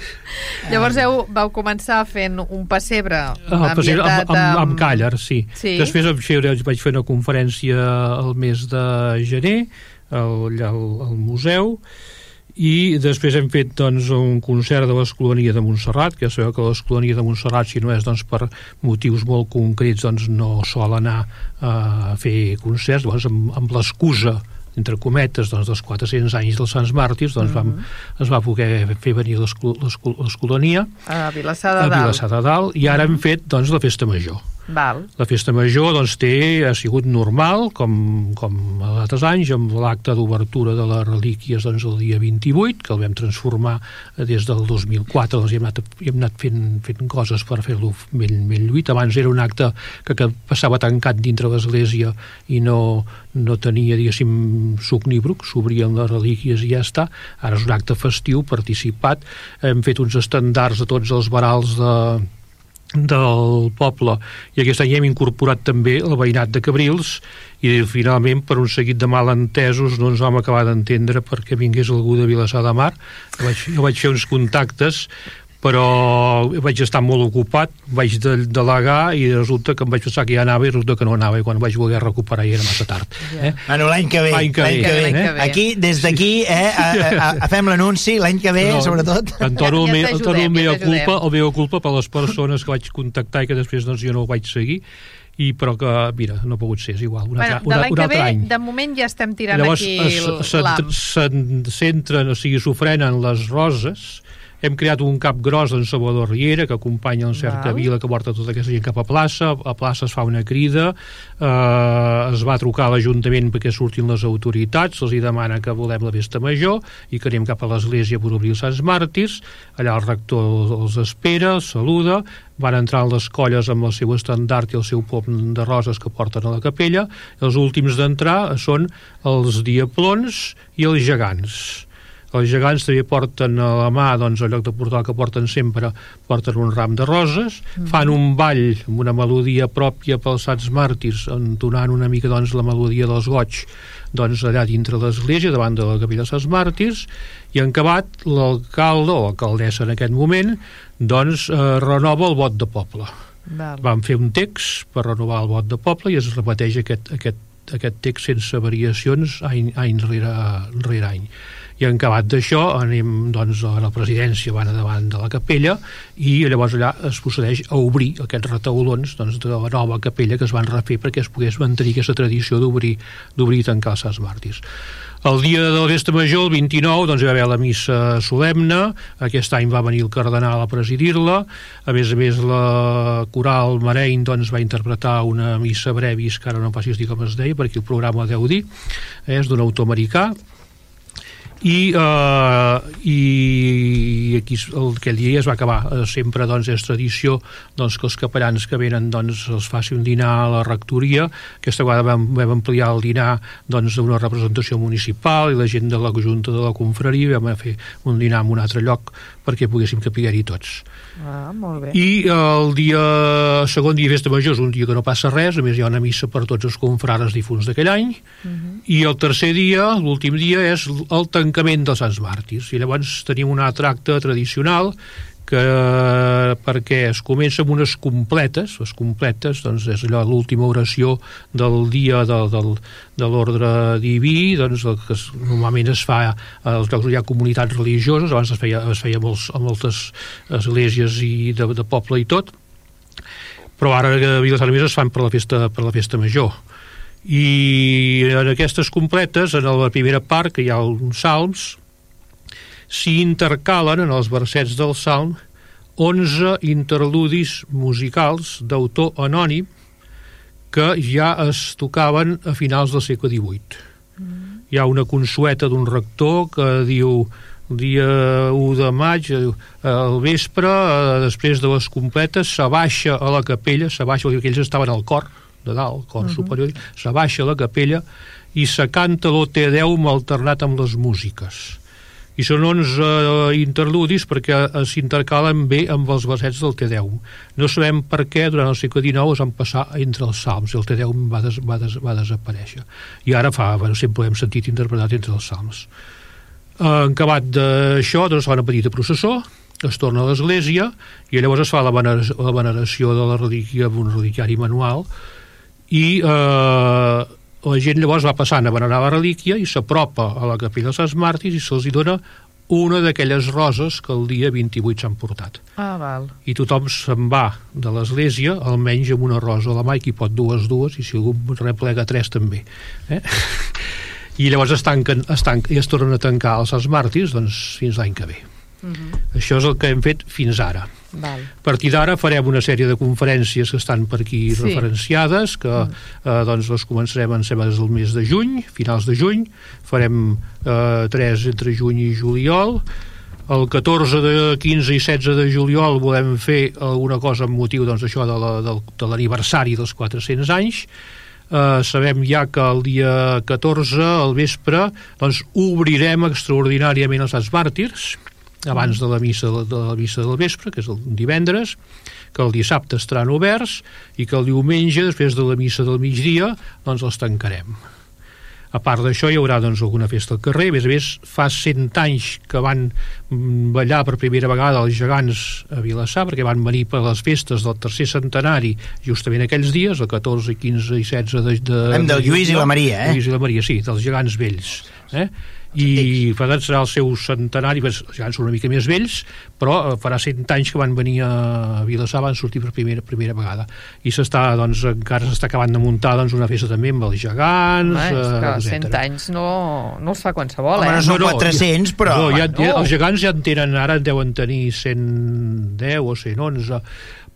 S1: Llavors heu, vau començar fent un pessebre
S4: Ah, el president, amb, amb, amb Càller, sí.
S1: Sí.
S4: Després em fer, vaig fer una conferència el mes de gener al, allà al, al museu. I després hem fet doncs, un concert de l'Escolania de Montserrat, que ja sabeu que l'Escolania de Montserrat, si no és doncs, per motius molt concrets, doncs, no sol anar a fer concerts, llavors amb, amb l'excusa entre cometes, doncs, dels 400 anys dels Sants Màrtirs, doncs, vam, es va poder fer venir l'escolania
S1: A Vilassar de
S4: a
S1: Dalt.
S4: Vilassar de Dalt, i ara hem fet, doncs, la festa major.
S1: Val.
S4: La festa major doncs, té, ha sigut normal, com, com els altres anys, amb l'acte d'obertura de les relíquies doncs, el dia 28, que el vam transformar des del 2004, doncs, hi hem anat, hi hem anat fent, fent coses per fer-lo ben, ben lluit. Abans era un acte que, que passava tancat dintre l'església i no, no tenia, diguéssim, suc ni bruc, s'obrien les relíquies i ja està. Ara és un acte festiu, participat. Hem fet uns estandards a tots els barals de, del poble. I aquest any hem incorporat també el veïnat de Cabrils i finalment per un seguit de malentesos no ens vam acabar d'entendre perquè vingués algú de Vilassar de Mar. Jo vaig, jo vaig fer uns contactes però vaig estar molt ocupat vaig de, delegar i resulta que em vaig pensar que ja anava i resulta que no anava i quan vaig voler recuperar ja era massa tard eh?
S3: Bueno, l'any que ve.
S4: L'any que ve,
S3: L'any
S1: eh?
S3: Aquí, des d'aquí, eh, a, a, a, fem l'anunci, l'any que ve,
S4: No,
S3: sobretot.
S4: Entono,
S1: Ja- ja
S4: el, el
S1: ja
S4: meva
S1: t'ajudem.
S4: culpa, el meva culpa per les persones que vaig contactar i que després doncs, jo no ho vaig seguir i però que, mira, no ha pogut ser, és igual, un altre,
S1: Bueno, de
S4: un,
S1: l'any que
S4: altre
S1: ve,
S4: any.
S1: de moment ja estem tirant
S4: Llavors
S1: aquí l'am.
S4: se'n centren, o sigui, s'ofrenen les roses, hem creat un cap gros d'en Salvador Riera que acompanya en certa
S1: Val.
S4: vila que porta tota aquesta gent cap a plaça. A plaça es fa una crida eh, es va trucar a l'Ajuntament perquè surtin les autoritats, els hi demana que volem la festa major i que anem cap a l'església per obrir els Sants Màrtirs. Allà el rector els espera, els saluda. Van entrar en les colles amb el seu estandard i el seu pom de roses que porten a la capella. Els últims d'entrar són els diaplons i els gegants els gegants també porten a la mà doncs, al lloc de portal que porten sempre porten un ram de roses mm. fan un ball amb una melodia pròpia pels Sants Màrtirs entonant una mica doncs, la melodia dels goig doncs, allà dintre l'església davant de la capella dels Sants Màrtirs i en acabat l'alcalde o alcaldessa en aquest moment doncs eh, renova el vot de poble
S1: Val.
S4: vam fer un text per renovar el vot de poble i es repeteix aquest, aquest, aquest text sense variacions any, any rere, rere any i en acabat d'això anem doncs a la presidència van davant de la capella i llavors allà es procedeix a obrir aquests retaulons doncs, de la nova capella que es van refer perquè es pogués mantenir aquesta tradició d'obrir d'obrir i tancar els Sants Màrtirs. El dia de la festa major, el 29, doncs hi va haver la missa solemne, aquest any va venir el cardenal a presidir-la, a més a més la coral Marein doncs, va interpretar una missa brevis, que ara no passi dir com es deia, perquè el programa deu dir, eh, és d'un autor americà, i, uh, i aquí el, aquell dia es va acabar uh, sempre doncs, és tradició doncs, que els capellans que venen doncs, els faci un dinar a la rectoria. Aquesta vegada vam, vam ampliar el dinar doncs, a una representació municipal i la gent de la junta de la confraria vam fer un dinar en un altre lloc perquè poguéssim capiguer-hi tots
S1: Ah, molt bé.
S4: i el dia segon dia de festa major és un dia que no passa res, a més hi ha una missa per tots els confrares difunts d'aquell any, i el tercer dia, l'últim dia, és el tancament dels Sants Màrtirs. I llavors tenim un altre acte tradicional que perquè es comença amb unes completes, les completes doncs és allò l'última oració del dia del, del, de l'ordre diví, doncs el que es, normalment es fa als llocs on hi ha comunitats religioses, abans es feia, es feia molts, a moltes esglésies i de, de poble i tot, però ara a Vilassar només es fan per la festa, per la festa major. I en aquestes completes en la primera part que hi ha uns salms s'hi intercalen en els versets del salm 11 interludis musicals d'autor anònim que ja es tocaven a finals del segle XVIII. Mm. Hi ha una consueta d'un rector que diu el dia 1 de maig, eh, al vespre, eh, després de les completes, s'abaixa a la capella, s'abaixa, perquè ells estaven al cor, de dalt, el cor uh -huh. superior, s'abaixa a la capella i se canta l'O.T. Deum alternat amb les músiques i són 11 eh, interludis perquè eh, s'intercalen bé amb els versets del Tedeum. No sabem per què durant el segle XIX es van passar entre els salms, el Tedeum va, des, va, des, va desaparèixer. I ara fa, bueno, sempre hem sentit interpretat entre els salms. Eh, en acabat d'això, doncs fa una petita processó, es torna a l'església i llavors es fa la veneració, la veneració de la relíquia amb un reliquiari manual i eh, la gent llavors va passant a venerar la relíquia i s'apropa a la capella dels Sants Màrtirs i se'ls dona una d'aquelles roses que el dia 28 s'han portat.
S1: Ah, val.
S4: I tothom se'n va de l'església almenys amb una rosa a la mà i qui pot dues, dues, i si algú replega tres també. Eh? i llavors es tanquen, es tanquen i es tornen a tancar els Sants Màrtirs doncs, fins l'any que ve. Uh -huh. Això és el que hem fet fins ara.
S1: Val.
S4: A partir d'ara farem una sèrie de conferències que estan per aquí
S1: Sí.
S4: referenciades, que mm. eh, doncs les començarem en sembla del mes de juny, finals de juny, farem eh, tres entre juny i juliol, el 14 de 15 i 16 de juliol volem fer alguna cosa amb motiu doncs, això de la- del- de l'aniversari dels 400 anys Uh, sabem ja que el dia 14 al vespre doncs obrirem extraordinàriament els Sants Màrtirs abans de la missa de la missa del vespre, que és el divendres, que el dissabte estaran oberts i que el diumenge, després de la missa del migdia, doncs els tancarem. A part d'això hi haurà doncs, alguna festa al carrer. A més a més, fa 100 anys que van ballar per primera vegada els gegants a Vilassar, perquè van venir per les festes del tercer centenari justament aquells dies, el 14, 15 i 16 de... de
S3: Hem del Lluís i la Maria, eh?
S4: Lluís i la Maria, sí, dels gegants vells. Eh? I per tant serà el seu centenari els gegants són una mica més vells però eh, farà 100 anys que van venir a Vilassar van sortir per primera, primera vegada i s'està, doncs, encara s'està acabant de muntar doncs, una festa també amb els gegants
S1: Home, és que
S4: eh,
S1: 100
S4: etcètera.
S1: anys no, no els fa qualsevol,
S3: Home,
S1: eh?
S3: no són 400, però...
S4: no, ja, ja, els gegants ja en tenen ara en deuen tenir 110 o 111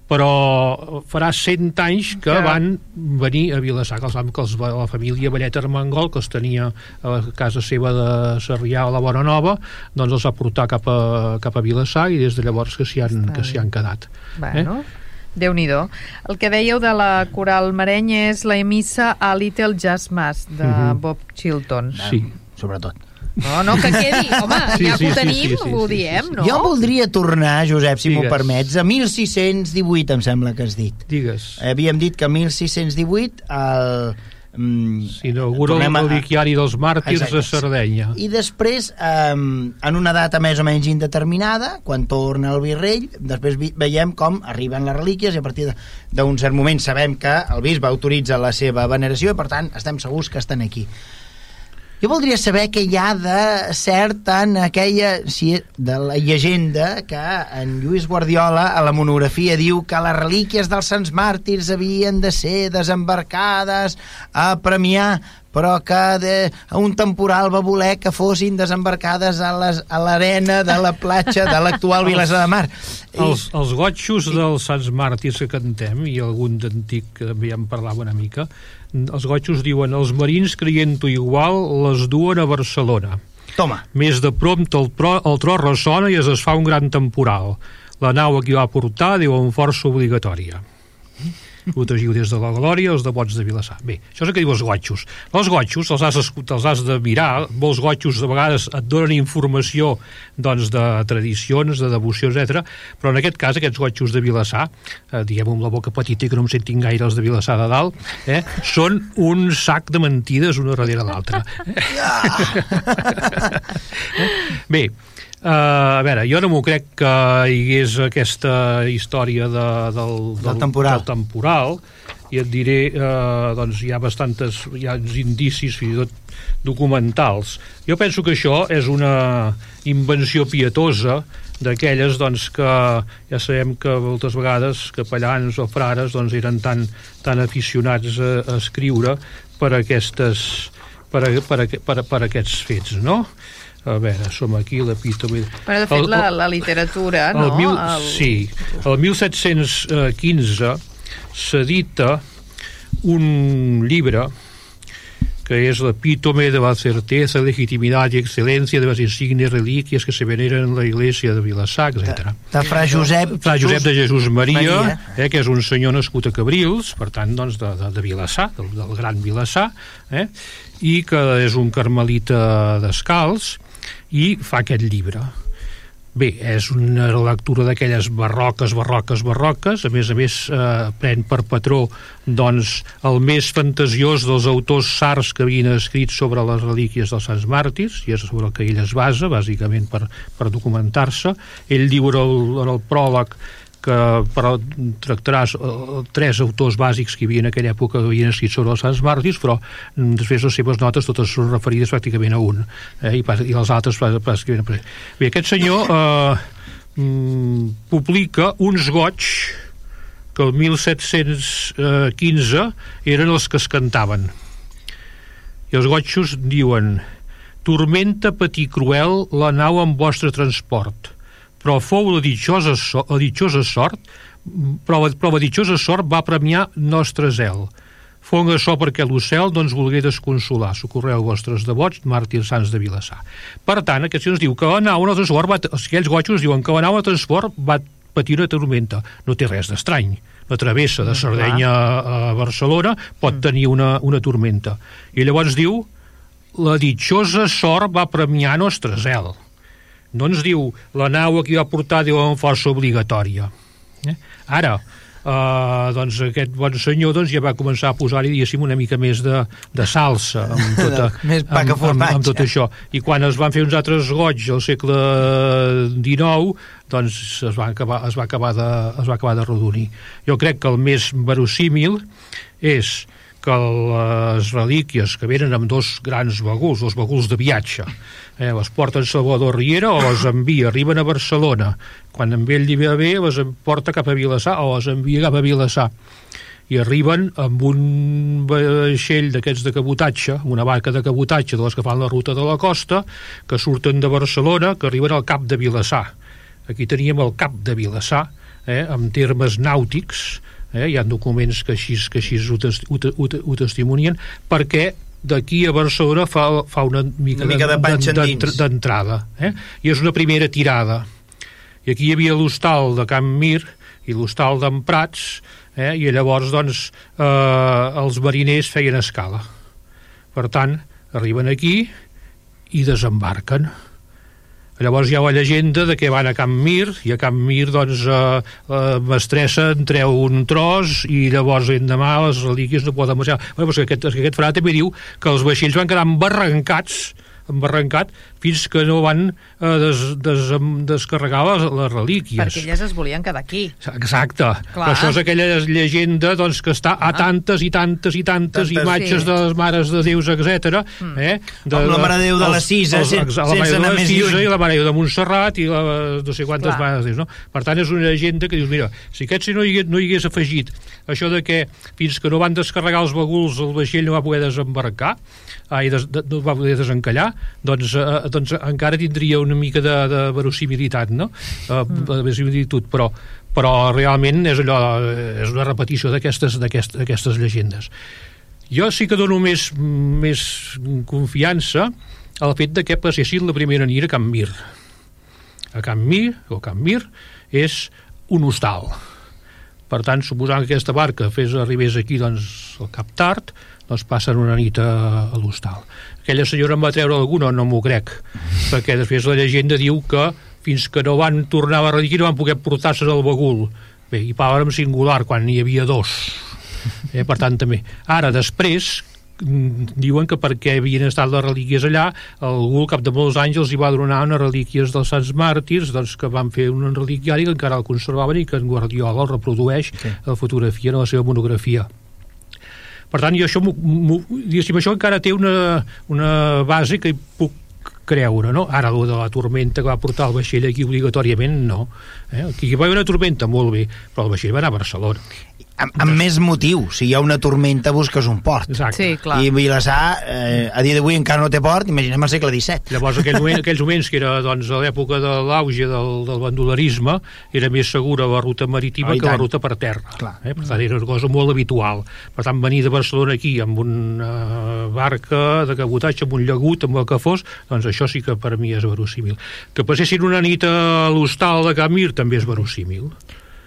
S4: però farà 100 anys que
S1: Que-
S4: van venir a Vilassar que, els, que els, la família Vallet Armengol que els tenia a la casa seva de Sarrià a la Bona Nova doncs els va portar cap a, cap a Vilassar i des de llavors que s'hi han, que s'hi han quedat
S1: Bueno, déu nhi El que dèieu de la coral Mareny és la missa a Little Jazz Mass de
S4: Mhm.
S1: Bob Chilton.
S4: sí.
S3: Sobretot.
S1: No, no, que quedi. Home,
S4: Sí,
S1: ja
S4: sí,
S1: que ho tenim,
S4: sí, sí,
S1: ho
S4: sí,
S1: diem, no?
S3: Jo voldria tornar, Josep, si m'ho permets, a 1618, em sembla que has dit.
S4: digues
S3: Havíem dit que 1618 el... Mm,
S4: s'inaugura
S3: tornem a-
S4: el reliquiari dels màrtirs
S3: Exacte.
S4: de Sardenya
S3: I després, eh, en una data més o menys indeterminada, quan torna el virrei, després veiem com arriben les relíquies i a partir de- d'un cert moment sabem que el bisbe autoritza la seva veneració i per tant estem segurs que estan aquí. Jo voldria saber què hi ha de cert en aquella si, de la llegenda que en Lluís Guardiola a la monografia diu que les relíquies dels Sants Màrtirs havien de ser desembarcades a Premià però que de, un temporal va voler que fossin desembarcades a l'arena de la platja de l'actual Vilassar de Mar. I,
S4: Els, els gotxos dels Sants Màrtirs que cantem, i algun d'antic que també en parlava una mica, els gotxos diuen els marins creient-ho igual les duen a Barcelona.
S3: toma,
S4: Més de prompt el, pro, el tro ressona i es desfà un gran temporal. La nau a qui va portar diu amb força obligatòria. Protegiu des de la glòria els devots de Vilassar. Bé, això és el que diu els gotxos. Els gotxos els has, els has de mirar, molts gotxos de vegades et donen informació doncs, de tradicions, de devoció, etc. però en aquest cas aquests gotxos de Vilassar, eh, diguem amb la boca petita que no em sentin gaire els de Vilassar de dalt, eh, són un sac de mentides una darrere l'altra. Bé, Uh, a veure, jo no m'ho crec que hi hagués aquesta història de, del,
S3: Del temporal.
S4: del temporal i et diré, uh, doncs hi ha bastantes hi ha indicis fins i tot documentals. Jo penso que això és una invenció pietosa d'aquelles doncs, que ja sabem que moltes vegades capellans o frares doncs, eren tan, tan aficionats a, a escriure per aquestes per, a, per, a, per, a, per a aquests fets, no? A veure, som aquí, l'epítome...
S1: Però, de fet,
S4: El-
S1: la, la literatura,
S4: el
S1: no?
S4: mil,
S1: El-
S4: Sí, el 1715 s'edita un llibre que és l'epítome de la certeza, legitimidad y excelencia de las insignes reliquias que se veneran en la iglesia de Vilassar, etc.
S3: de Fra Josep...
S4: Fra Josep de Jesús Maria,
S3: Maria.
S4: eh, que és un senyor nascut a Cabrils, per tant, doncs, de, de, de Vilassar, del, del gran Vilassar, eh, i que és un carmelita descalç, i fa aquest llibre. Bé, és una lectura d'aquelles barroques, barroques, barroques, a més a més eh, pren per patró doncs, el més fantasiós dels autors sars que havien escrit sobre les relíquies dels Sants Màrtirs, i és sobre el que ell es basa, bàsicament per, per documentar-se. Ell diu en el, en el pròleg que però tractaràs eh, tres autors bàsics que hi havia en aquella època que havien escrit sobre els Sants Màrtirs, però mm, després les seves notes totes són referides pràcticament a un, eh, i, i els altres prà- pràcticament a... Bé, aquest senyor eh, mm, publica uns goig que el 1715 eren els que es cantaven. I els gotxos diuen Tormenta patir cruel la nau amb vostre transport, però fou la ditjosa, so la ditjosa sort però, però la ditjosa sort va premiar nostre zel. Fong açò perquè l'ocel no ens volgué desconsolar. Socorreu vostres devots, màrtirs sants de Vilassar. Per tant, aquest ens diu que la nau en el transport, va, aquells gotxos diuen que la nau en transport va patir una tormenta. No té res d'estrany. La travessa de Sardenya a Barcelona pot tenir una, una tormenta. I llavors diu la ditjosa sort va premiar nostre zel. No ens diu la nau a qui va portar diu amb força obligatòria. Eh? Ara, Uh, doncs aquest bon senyor doncs, ja va començar a posar-hi diguéssim una mica més de, de salsa amb, tota,
S3: més
S4: amb, amb, amb tot això i quan es van fer uns altres goig al segle XIX doncs es va acabar, es va acabar, de, es va acabar de rodonir jo crec que el més verosímil és que les relíquies que venen amb dos grans baguls, dos baguls de viatge, eh, les porten Salvador Riera o les envia, arriben a Barcelona. Quan amb ell li ve bé, les porta cap a Vilassar o les envia cap a Vilassar i arriben amb un vaixell d'aquests de cabotatge, una barca de cabotatge de les que fan la ruta de la costa, que surten de Barcelona, que arriben al cap de Vilassar. Aquí teníem el cap de Vilassar, eh, amb termes nàutics, eh? hi ha documents que així, que així ho, tes, ho, ho, ho testimonien, perquè d'aquí a Barcelona fa, fa una mica,
S3: una mica de, de
S4: d'entrada eh? i és una primera tirada i aquí hi havia l'hostal de Can Mir i l'hostal d'en Prats eh? i llavors doncs eh, els mariners feien escala per tant arriben aquí i desembarquen Llavors hi ha la llegenda de que van a Can Mir i a Can Mir doncs eh, eh, mestressa en treu un tros i llavors l'endemà les relíquies no poden menjar. Bueno, doncs aquest, aquest frare també diu que els vaixells van quedar embarrancats embarrancat fins que no van eh, des, des, descarregar les, les relíquies.
S1: Perquè elles es volien quedar aquí.
S4: Exacte. Clar. Això és aquella llegenda doncs, que està a tantes i tantes i tantes, tantes imatges sí. de les mares de Déus, etc. Mm. Eh?
S3: De, Com la Mare de Déu de la Cisa, els, els, sense, sense anar més lluny.
S4: I la Mare de Déu de Montserrat i la, no sé quantes Clar. mares de Déus. No? Per tant, és una llegenda que dius, mira, si aquest no hi, no hi hagués afegit això de que fins que no van descarregar els baguls el vaixell no va poder desembarcar, ai, des, de, no va poder desencallar, doncs, eh, doncs encara tindria una mica de, de verosimilitat, no? Eh, mm. verosimilitud, però, però realment és allò, és una repetició d'aquestes d'aquestes llegendes. Jo sí que dono més, més confiança al fet de que passessin la primera nit a Can Mir. A Can Mir, o Can Mir, és un hostal. Per tant, suposant que aquesta barca fes arribés aquí doncs, al Cap Tard, doncs passen una nit a, a l'hostal. Aquella senyora em va treure alguna, no m'ho crec, perquè després la llegenda diu que fins que no van tornar a Barradiquí no van poder portar-se al bagul. Bé, i parlàvem singular, quan n'hi havia dos. Eh, per tant, també. Ara, després, mm, diuen que perquè havien estat les relíquies allà, algú al cap de molts anys els hi va donar unes relíquies dels Sants Màrtirs, doncs que van fer un reliquiari que encara el conservaven i que en Guardiola el reprodueix sí. la fotografia en la seva monografia. Per tant, jo això, diguéssim, això encara té una, una base que puc creure, no? Ara, el de la tormenta que va portar el vaixell aquí obligatòriament, no. Eh? Aquí hi va haver una tormenta, molt bé, però el vaixell va anar a Barcelona
S3: amb, amb més motiu. Si hi ha una tormenta, busques un port.
S4: Exacte.
S1: Sí, clar.
S3: I Vilassar, eh, a dia d'avui encara no té port, imaginem el segle XVII.
S4: Llavors, aquell moment, aquells moments que era doncs, a l'època de l'auge del, del bandolerisme, era més segura la ruta marítima oh, que la ruta per terra. Clar. Eh? Per tant, era una cosa molt habitual. Per tant, venir de Barcelona aquí amb una barca de cabotatge, amb un llagut, amb el que fos, doncs això sí que per mi és verosímil. Que passessin una nit a l'hostal de Camir també és verosímil.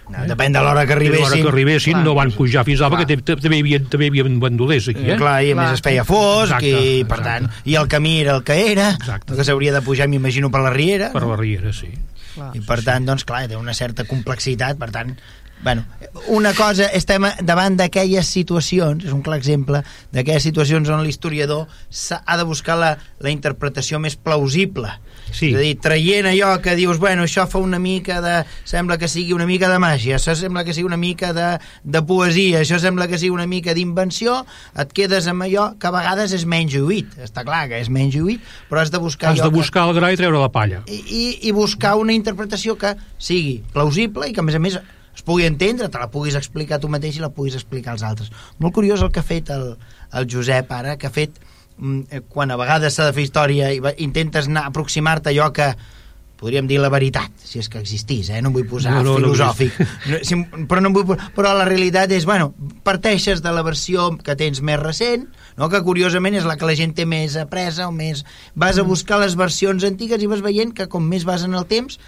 S3: No, depèn de l'hora que arribessin.
S4: L'hora que arribessin clar, no van pujar fins a perquè també hi havia, també hi havia bandolers aquí, eh?
S3: Clar, i a clar. més es feia fosc, exacte, i per exacte. tant, i el camí era el que era, exacte. que s'hauria de pujar, m'imagino, per la Riera.
S4: Per la Riera, sí.
S3: Clar, I per sí, tant, doncs, clar, té una certa complexitat, per tant, Bueno, una cosa, estem davant d'aquelles situacions, és un clar exemple, d'aquelles situacions on l'historiador ha de buscar la, la interpretació més plausible. Sí. És a dir, traient allò que dius, bueno, això fa una mica de... sembla que sigui una mica de màgia, això sembla que sigui una mica de, de poesia, això sembla que sigui una mica d'invenció, et quedes amb allò que a vegades és menys lluït. Està clar que és menys lluït, però has de buscar...
S4: Has de buscar que... el gra i treure la palla.
S3: I, i, I buscar una interpretació que sigui plausible i que, a més a més, es pugui entendre, te la puguis explicar tu mateix i la puguis explicar als altres. Molt curiós el que ha fet el, el Josep ara, que ha fet quan a vegades s'ha de fer història i intentes anar aproximar-te a allò que podríem dir la veritat, si és que existís, eh? no em vull posar
S4: No,
S3: no,
S4: no, no
S3: filosòfic, no, si, però, no em vull, posar- però la realitat és, bueno, parteixes de la versió que tens més recent, no? que curiosament és la que la gent té més apresa o més... Vas a buscar les versions antigues i vas veient que com més vas en el temps,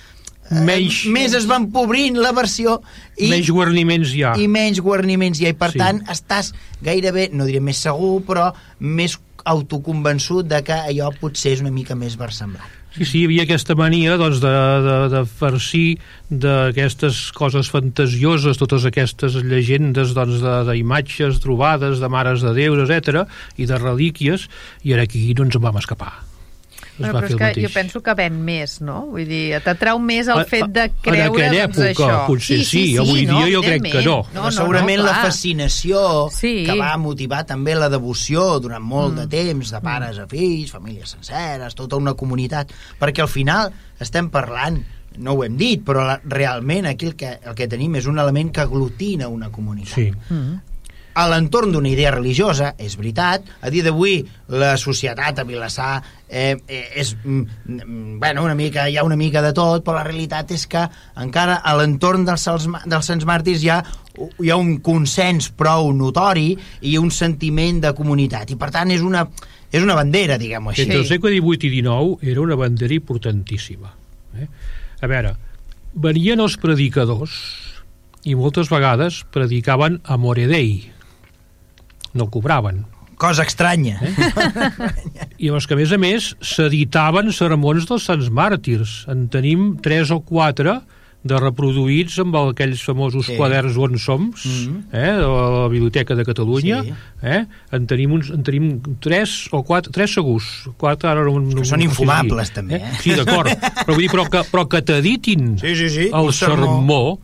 S3: eh,
S4: Menys-
S3: més es va empobrint la versió i,
S4: menys guarniments hi ha.
S3: i menys guarniments hi ha, i per
S4: Sí.
S3: tant estàs gairebé, no diré més segur, però més autoconvençut de que allò potser és una mica més versemblant.
S4: Sí, sí, hi havia aquesta mania doncs, de, de, de farcir d'aquestes coses fantasioses, totes aquestes llegendes doncs, de- d'imatges trobades, de mares de déus, etc i de relíquies, i ara aquí no ens en vam escapar. Es
S1: Bueno,
S4: va
S1: però
S4: fer
S1: és
S4: el
S1: que
S4: mateix.
S1: jo penso que ven més, no? Vull dir, t'atrau més el
S4: A-
S1: fet de
S4: a-
S1: creure
S4: en aquella
S1: doncs,
S4: època,
S1: això.
S4: potser sí, avui dia jo crec que no.
S1: No,
S3: però segurament la
S1: clar.
S3: fascinació
S1: Sí.
S3: que va motivar també la devoció durant molt de temps, de pares a fills, famílies senceres, tota una comunitat, perquè al final estem parlant no ho hem dit, però la, realment aquí el que, el que tenim és un element que aglutina una comunitat.
S4: Sí.
S3: A l'entorn d'una idea religiosa, és veritat, a dia d'avui la societat a Vilassar eh, eh, és, mm, mm, bueno, una mica, hi ha una mica de tot, però la realitat és que encara a l'entorn dels, dels Sants Màrtirs hi ha, hi ha un consens prou notori i un sentiment de comunitat, i per tant és una, és una bandera, diguem-ho així.
S4: Entre el segle XVIII i XIX era una bandera importantíssima. Eh? A veure, venien els predicadors i moltes vegades predicaven a Moredei. No cobraven.
S3: Cosa estranya. Eh?
S4: I llavors que, a més a més, s'editaven sermons dels Sants Màrtirs. En tenim tres o quatre de reproduïts amb aquells famosos
S3: Sí.
S4: quaderns on som,
S3: Mhm.
S4: eh, de la Biblioteca de Catalunya.
S3: Sí.
S4: Eh? En, tenim uns, en tenim tres o quatre, tres segurs. Quatre, ara no, no,
S3: són
S4: no sé
S3: infumables,
S4: dir.
S3: també, eh?
S4: Sí, d'acord. però vull dir, però que, però que t'editin
S3: Sí, sí, sí,
S4: el
S3: sermó.
S4: sermó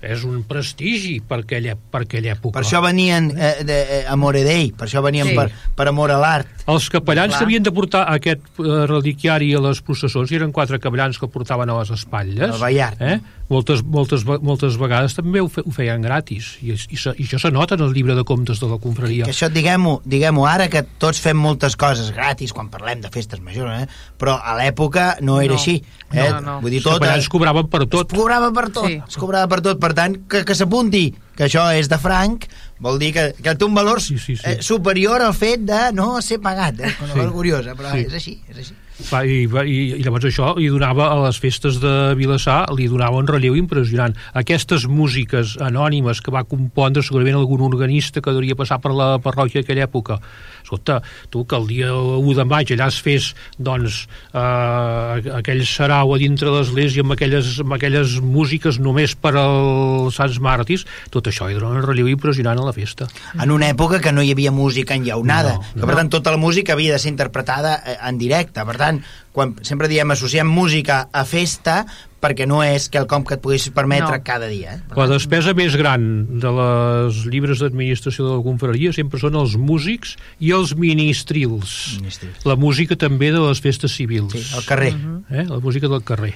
S4: és un prestigi per aquella, per aquella època.
S3: Per això venien eh, de, eh, a Moredei, per això venien
S1: Sí.
S3: per, per amor a l'art.
S4: Els capellans
S3: Clar.
S4: havien de portar aquest eh, reliquiari a les processons i eren quatre capellans que portaven a les espatlles.
S3: El Ballart.
S4: Eh? Moltes, moltes, moltes vegades també ho, fe, ho feien gratis. I, i, se- I això se nota en el llibre de comptes de la confraria.
S3: Que això, diguem-ho diguem ara, que tots fem moltes coses gratis quan parlem de festes majors, eh? però a l'època no era
S1: No.
S3: així. Eh?
S1: No, no.
S3: Vull dir, tot,
S4: capellans cobraven per tot.
S3: Es cobrava per tot,
S1: Sí.
S3: sí. es cobrava per tot. Per tant, que, que s'apunti que això és de franc, vol dir que, que té un valor
S4: Sí, sí, sí.
S3: Eh, superior al fet de no ser pagat. Eh? Una
S4: Sí.
S3: cosa curiosa, però
S4: Sí.
S3: és així, és així.
S4: Va, i, va, i, I llavors això li donava a les festes de Vilassar li donava un relleu impressionant. Aquestes músiques anònimes que va compondre segurament algun organista que hauria passar per la parròquia d'aquella època. Escolta, tu que el dia 1 de maig allà es fes doncs, eh, aquell sarau a dintre l'església amb aquelles, amb aquelles músiques només per als Sants Màrtirs, tot això li donava un relleu impressionant a la festa.
S3: En una època que no hi havia música enllaunada,
S4: No,
S3: que
S4: no.
S3: per tant tota la música havia de ser interpretada eh, en directe. Per tant, quan sempre diem associem música a festa, perquè no és quelcom que et puguis permetre
S1: No.
S3: cada dia. Eh?
S4: La
S3: tant,
S4: despesa més gran de les llibres d'administració de la confraria sempre són els músics i els ministrils.
S3: Ministrils.
S4: La música també de les festes civils.
S3: Sí, al carrer.
S4: eh? La música del carrer.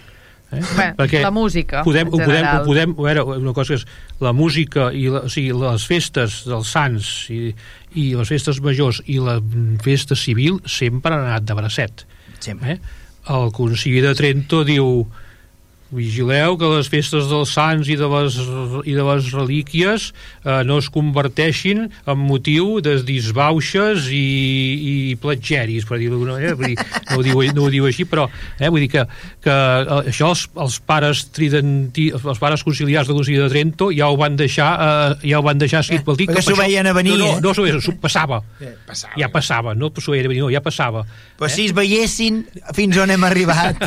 S4: Eh?
S1: Bé, la música,
S4: podem,
S1: en
S4: ho podem,
S1: general.
S4: ho podem, a veure, una cosa és la música i la, o sigui, les festes dels sants i, i les festes majors i la festa civil sempre han anat de bracet
S3: Sempre.
S4: eh? el concili de Trento diu vigileu que les festes dels sants i de les, i de les relíquies eh, no es converteixin en motiu de disbauxes i, i platgeris per dir-ho d'alguna manera vull dir, no, ho diu, no ho diu així però eh, vull dir que, que eh, això els, els pares tridenti, els pares conciliars del concili de Trento ja ho van deixar eh, ja ho van deixar escrit pel dit
S3: perquè
S4: que
S3: s'ho veien a venir,
S4: no,
S3: eh?
S4: no, no s'ho veien, passava
S3: Eh, passava.
S4: ja passava, no s'ho veien a venir, no, ja passava
S3: Però si es veiessin fins on hem arribat.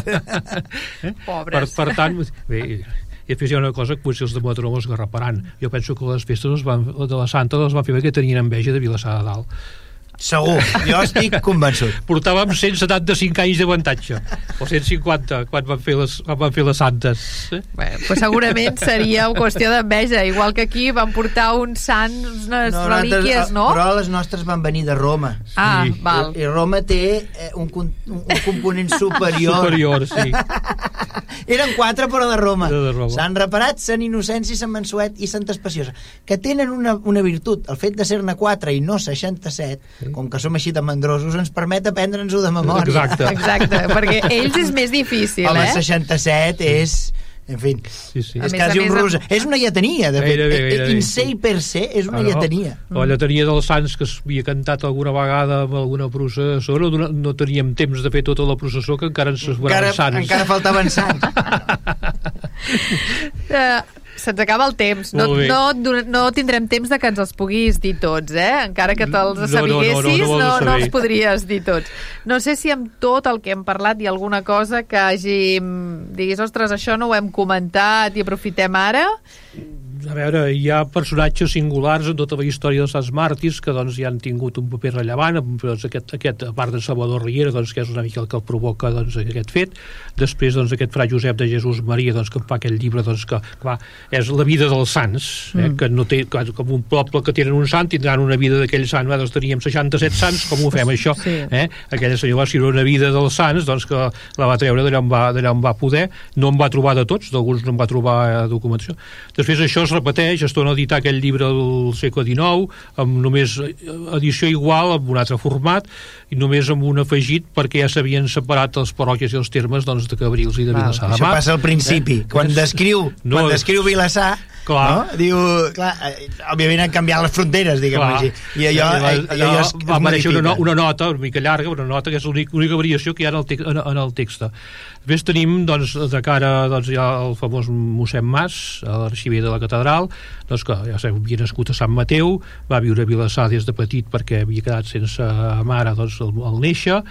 S1: Pobres.
S4: per, per tant, bé, i després hi ha una cosa que potser els de Mataró els garraparan. Jo penso que les festes van, de la Santa les van fer perquè tenien enveja de Vilassar de Dalt.
S3: Segur, jo estic convençut.
S4: Portàvem 175 anys d'avantatge, o 150, quan van fer les, quan van fer les Santes. Eh?
S1: Bé, pues segurament seria qüestió d'enveja, igual que aquí van portar uns sants, unes
S3: No,
S1: relíquies, no?
S3: Però les nostres van venir de Roma.
S1: Ah,
S4: Sí.
S1: val.
S3: I Roma té eh, un, un, un component superior.
S4: Superior, sí.
S3: Eren quatre, però de Roma.
S4: De Roma.
S3: Sant Reparat, Sant Innocenci, Sant Mansuet i Sant Espaciosa, que tenen una, una virtut. El fet de ser-ne quatre i no 67, sí. com que som així de mandrosos, ens permet aprendre'ns-ho de memòria.
S4: Exacte.
S1: Exacte, perquè ells és més difícil,
S3: Home,
S1: eh?
S3: 67 és... En fi,
S4: Sí, sí.
S1: A
S3: és quasi un
S1: amb-
S3: rusa. És una lletania, de fet.
S4: Gairebé, gairebé.
S3: In se per se és una
S4: Ah, no?
S3: lletania.
S4: La lletania dels Sants que s'havia cantat alguna vegada amb alguna processó, no, no teníem temps de fer tota la processó que encara ens esveraven Sants.
S3: encara faltaven sants.
S1: Uh, Se'ns acaba el temps. No, no, no tindrem temps de que ens els puguis dir tots, eh? Encara que te'ls
S4: No,
S1: sabiguessis,
S4: no, no, no,
S1: no,
S4: no
S1: no, els podries dir tots. No sé si amb tot el que hem parlat hi ha alguna cosa que hagi... Diguis, ostres, això no ho hem comentat i aprofitem ara.
S4: A veure, hi ha personatges singulars en tota la història dels Sants Màrtirs que doncs, ja han tingut un paper rellevant doncs, aquest, aquest, a part de Salvador Riera doncs, que és una mica el que el provoca doncs, aquest fet després doncs, aquest fra Josep de Jesús Maria doncs, que fa aquest llibre doncs, que clar, és la vida dels sants eh,
S1: Mm.
S4: que no té, clar, com un poble que tenen un sant tindran una vida d'aquell sant doncs, teníem 67 sants, com ho fem això
S1: Sí.
S4: eh? aquella senyor va escriure una vida dels sants doncs, que la va treure d'allà on, va, on va poder no en va trobar de tots, d'alguns no en va trobar eh, documentació. Després això es repeteix, es torna a editar aquell llibre del segle XIX, amb només edició igual, amb un altre format, i només amb un afegit, perquè ja s'havien separat els parròquies i els termes doncs, de Cabrils i de
S1: Val.
S4: Vilassar de
S3: Això
S4: Mar.
S3: passa al principi.
S4: Eh?
S3: Quan descriu,
S4: No.
S3: quan descriu Vilassar,
S4: Clar.
S3: no? diu... Clar, eh, òbviament han canviat les fronteres, diguem-ho així. I allò, eh, allò, allò es, es
S4: va aparèixer una, una nota una mica llarga, una nota que és l'única variació que hi ha en el, en, en el text. Després tenim, doncs, de cara doncs, ja el famós mossèn Mas, a l'arxiver de la catedral, doncs, que ja sabeu, havia nascut a Sant Mateu, va viure a Vilassar des de petit perquè havia quedat sense mare doncs, al, al néixer,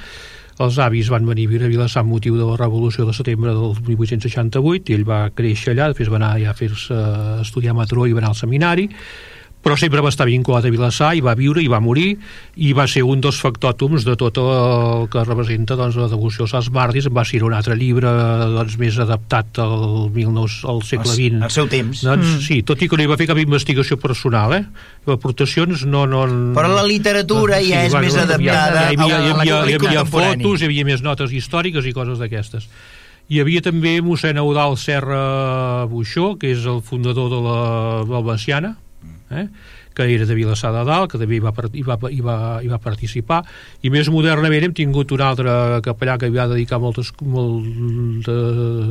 S4: els avis van venir a viure a Vilassar amb motiu de la revolució de setembre del 1868 i ell va créixer allà, després va anar ja a fer-se estudiar a Matró i va anar al seminari però sempre va estar vinculat a Vilassar i va viure i va morir i va ser un dels factòtums de tot el que representa doncs, la devoció als Sants Màrtirs va ser un altre llibre doncs, més adaptat al, 19, al segle XX
S3: Al seu temps.
S4: doncs,
S1: Mm.
S4: sí, tot i que no hi va fer cap investigació personal eh? aportacions no, no...
S3: Però la literatura ja és
S4: va,
S3: més adaptada
S4: hi havia, hi havia, hi havia, hi havia fotos, hi havia més notes històriques i coses d'aquestes hi havia també mossèn Eudal Serra Buixó, que és el fundador de la Valvaciana, eh? que era de Vilassar de Dalt, que també hi va, hi, va, hi, va, hi va participar, i més modernament hem tingut un altre capellà que hi va dedicar moltes, molts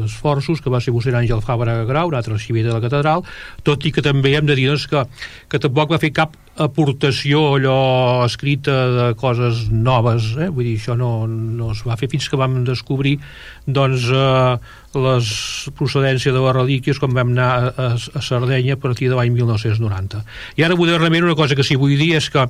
S4: esforços, que va ser mossèn Àngel Fabra Grau, un altre arxiver de la catedral, tot i que també hem de dir doncs, que, que tampoc va fer cap aportació allò escrita de coses noves, eh? vull dir, això no, no es va fer fins que vam descobrir doncs, eh, les procedències de les relíquies quan vam anar a, a, a Sardenya a partir de l'any 1990. I ara modernament una cosa que sí vull dir és que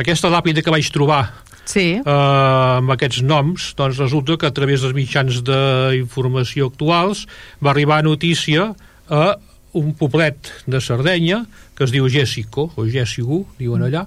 S4: aquesta làpida que vaig trobar
S1: Sí.
S4: eh, amb aquests noms, doncs resulta que a través dels mitjans d'informació actuals va arribar notícia a un poblet de Sardenya que es diu Gèssico, o Gèssigo, diuen allà,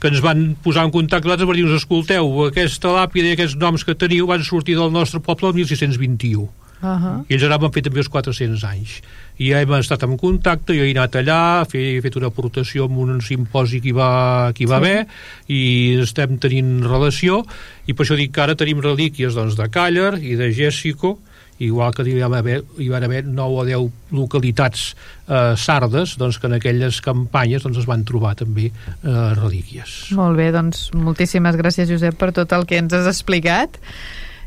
S4: que ens van posar en contacte nosaltres per dir-nos, escolteu, aquesta làpida i aquests noms que teniu van sortir del nostre poble el 1621
S1: Uh -huh.
S4: i ens van fer també els 400 anys i ja hem estat en contacte, jo he anat allà he, he fet una aportació en un simposi que hi va, que hi va
S1: Sí.
S4: haver i estem tenint relació i per això dic que ara tenim relíquies doncs, de Càller i de Gèssico igual que hi van haver, hi van haver 9 o 10 localitats eh, sardes doncs, que en aquelles campanyes doncs, es van trobar també eh, relíquies
S1: Molt bé, doncs moltíssimes gràcies, Josep, per tot el que ens has explicat.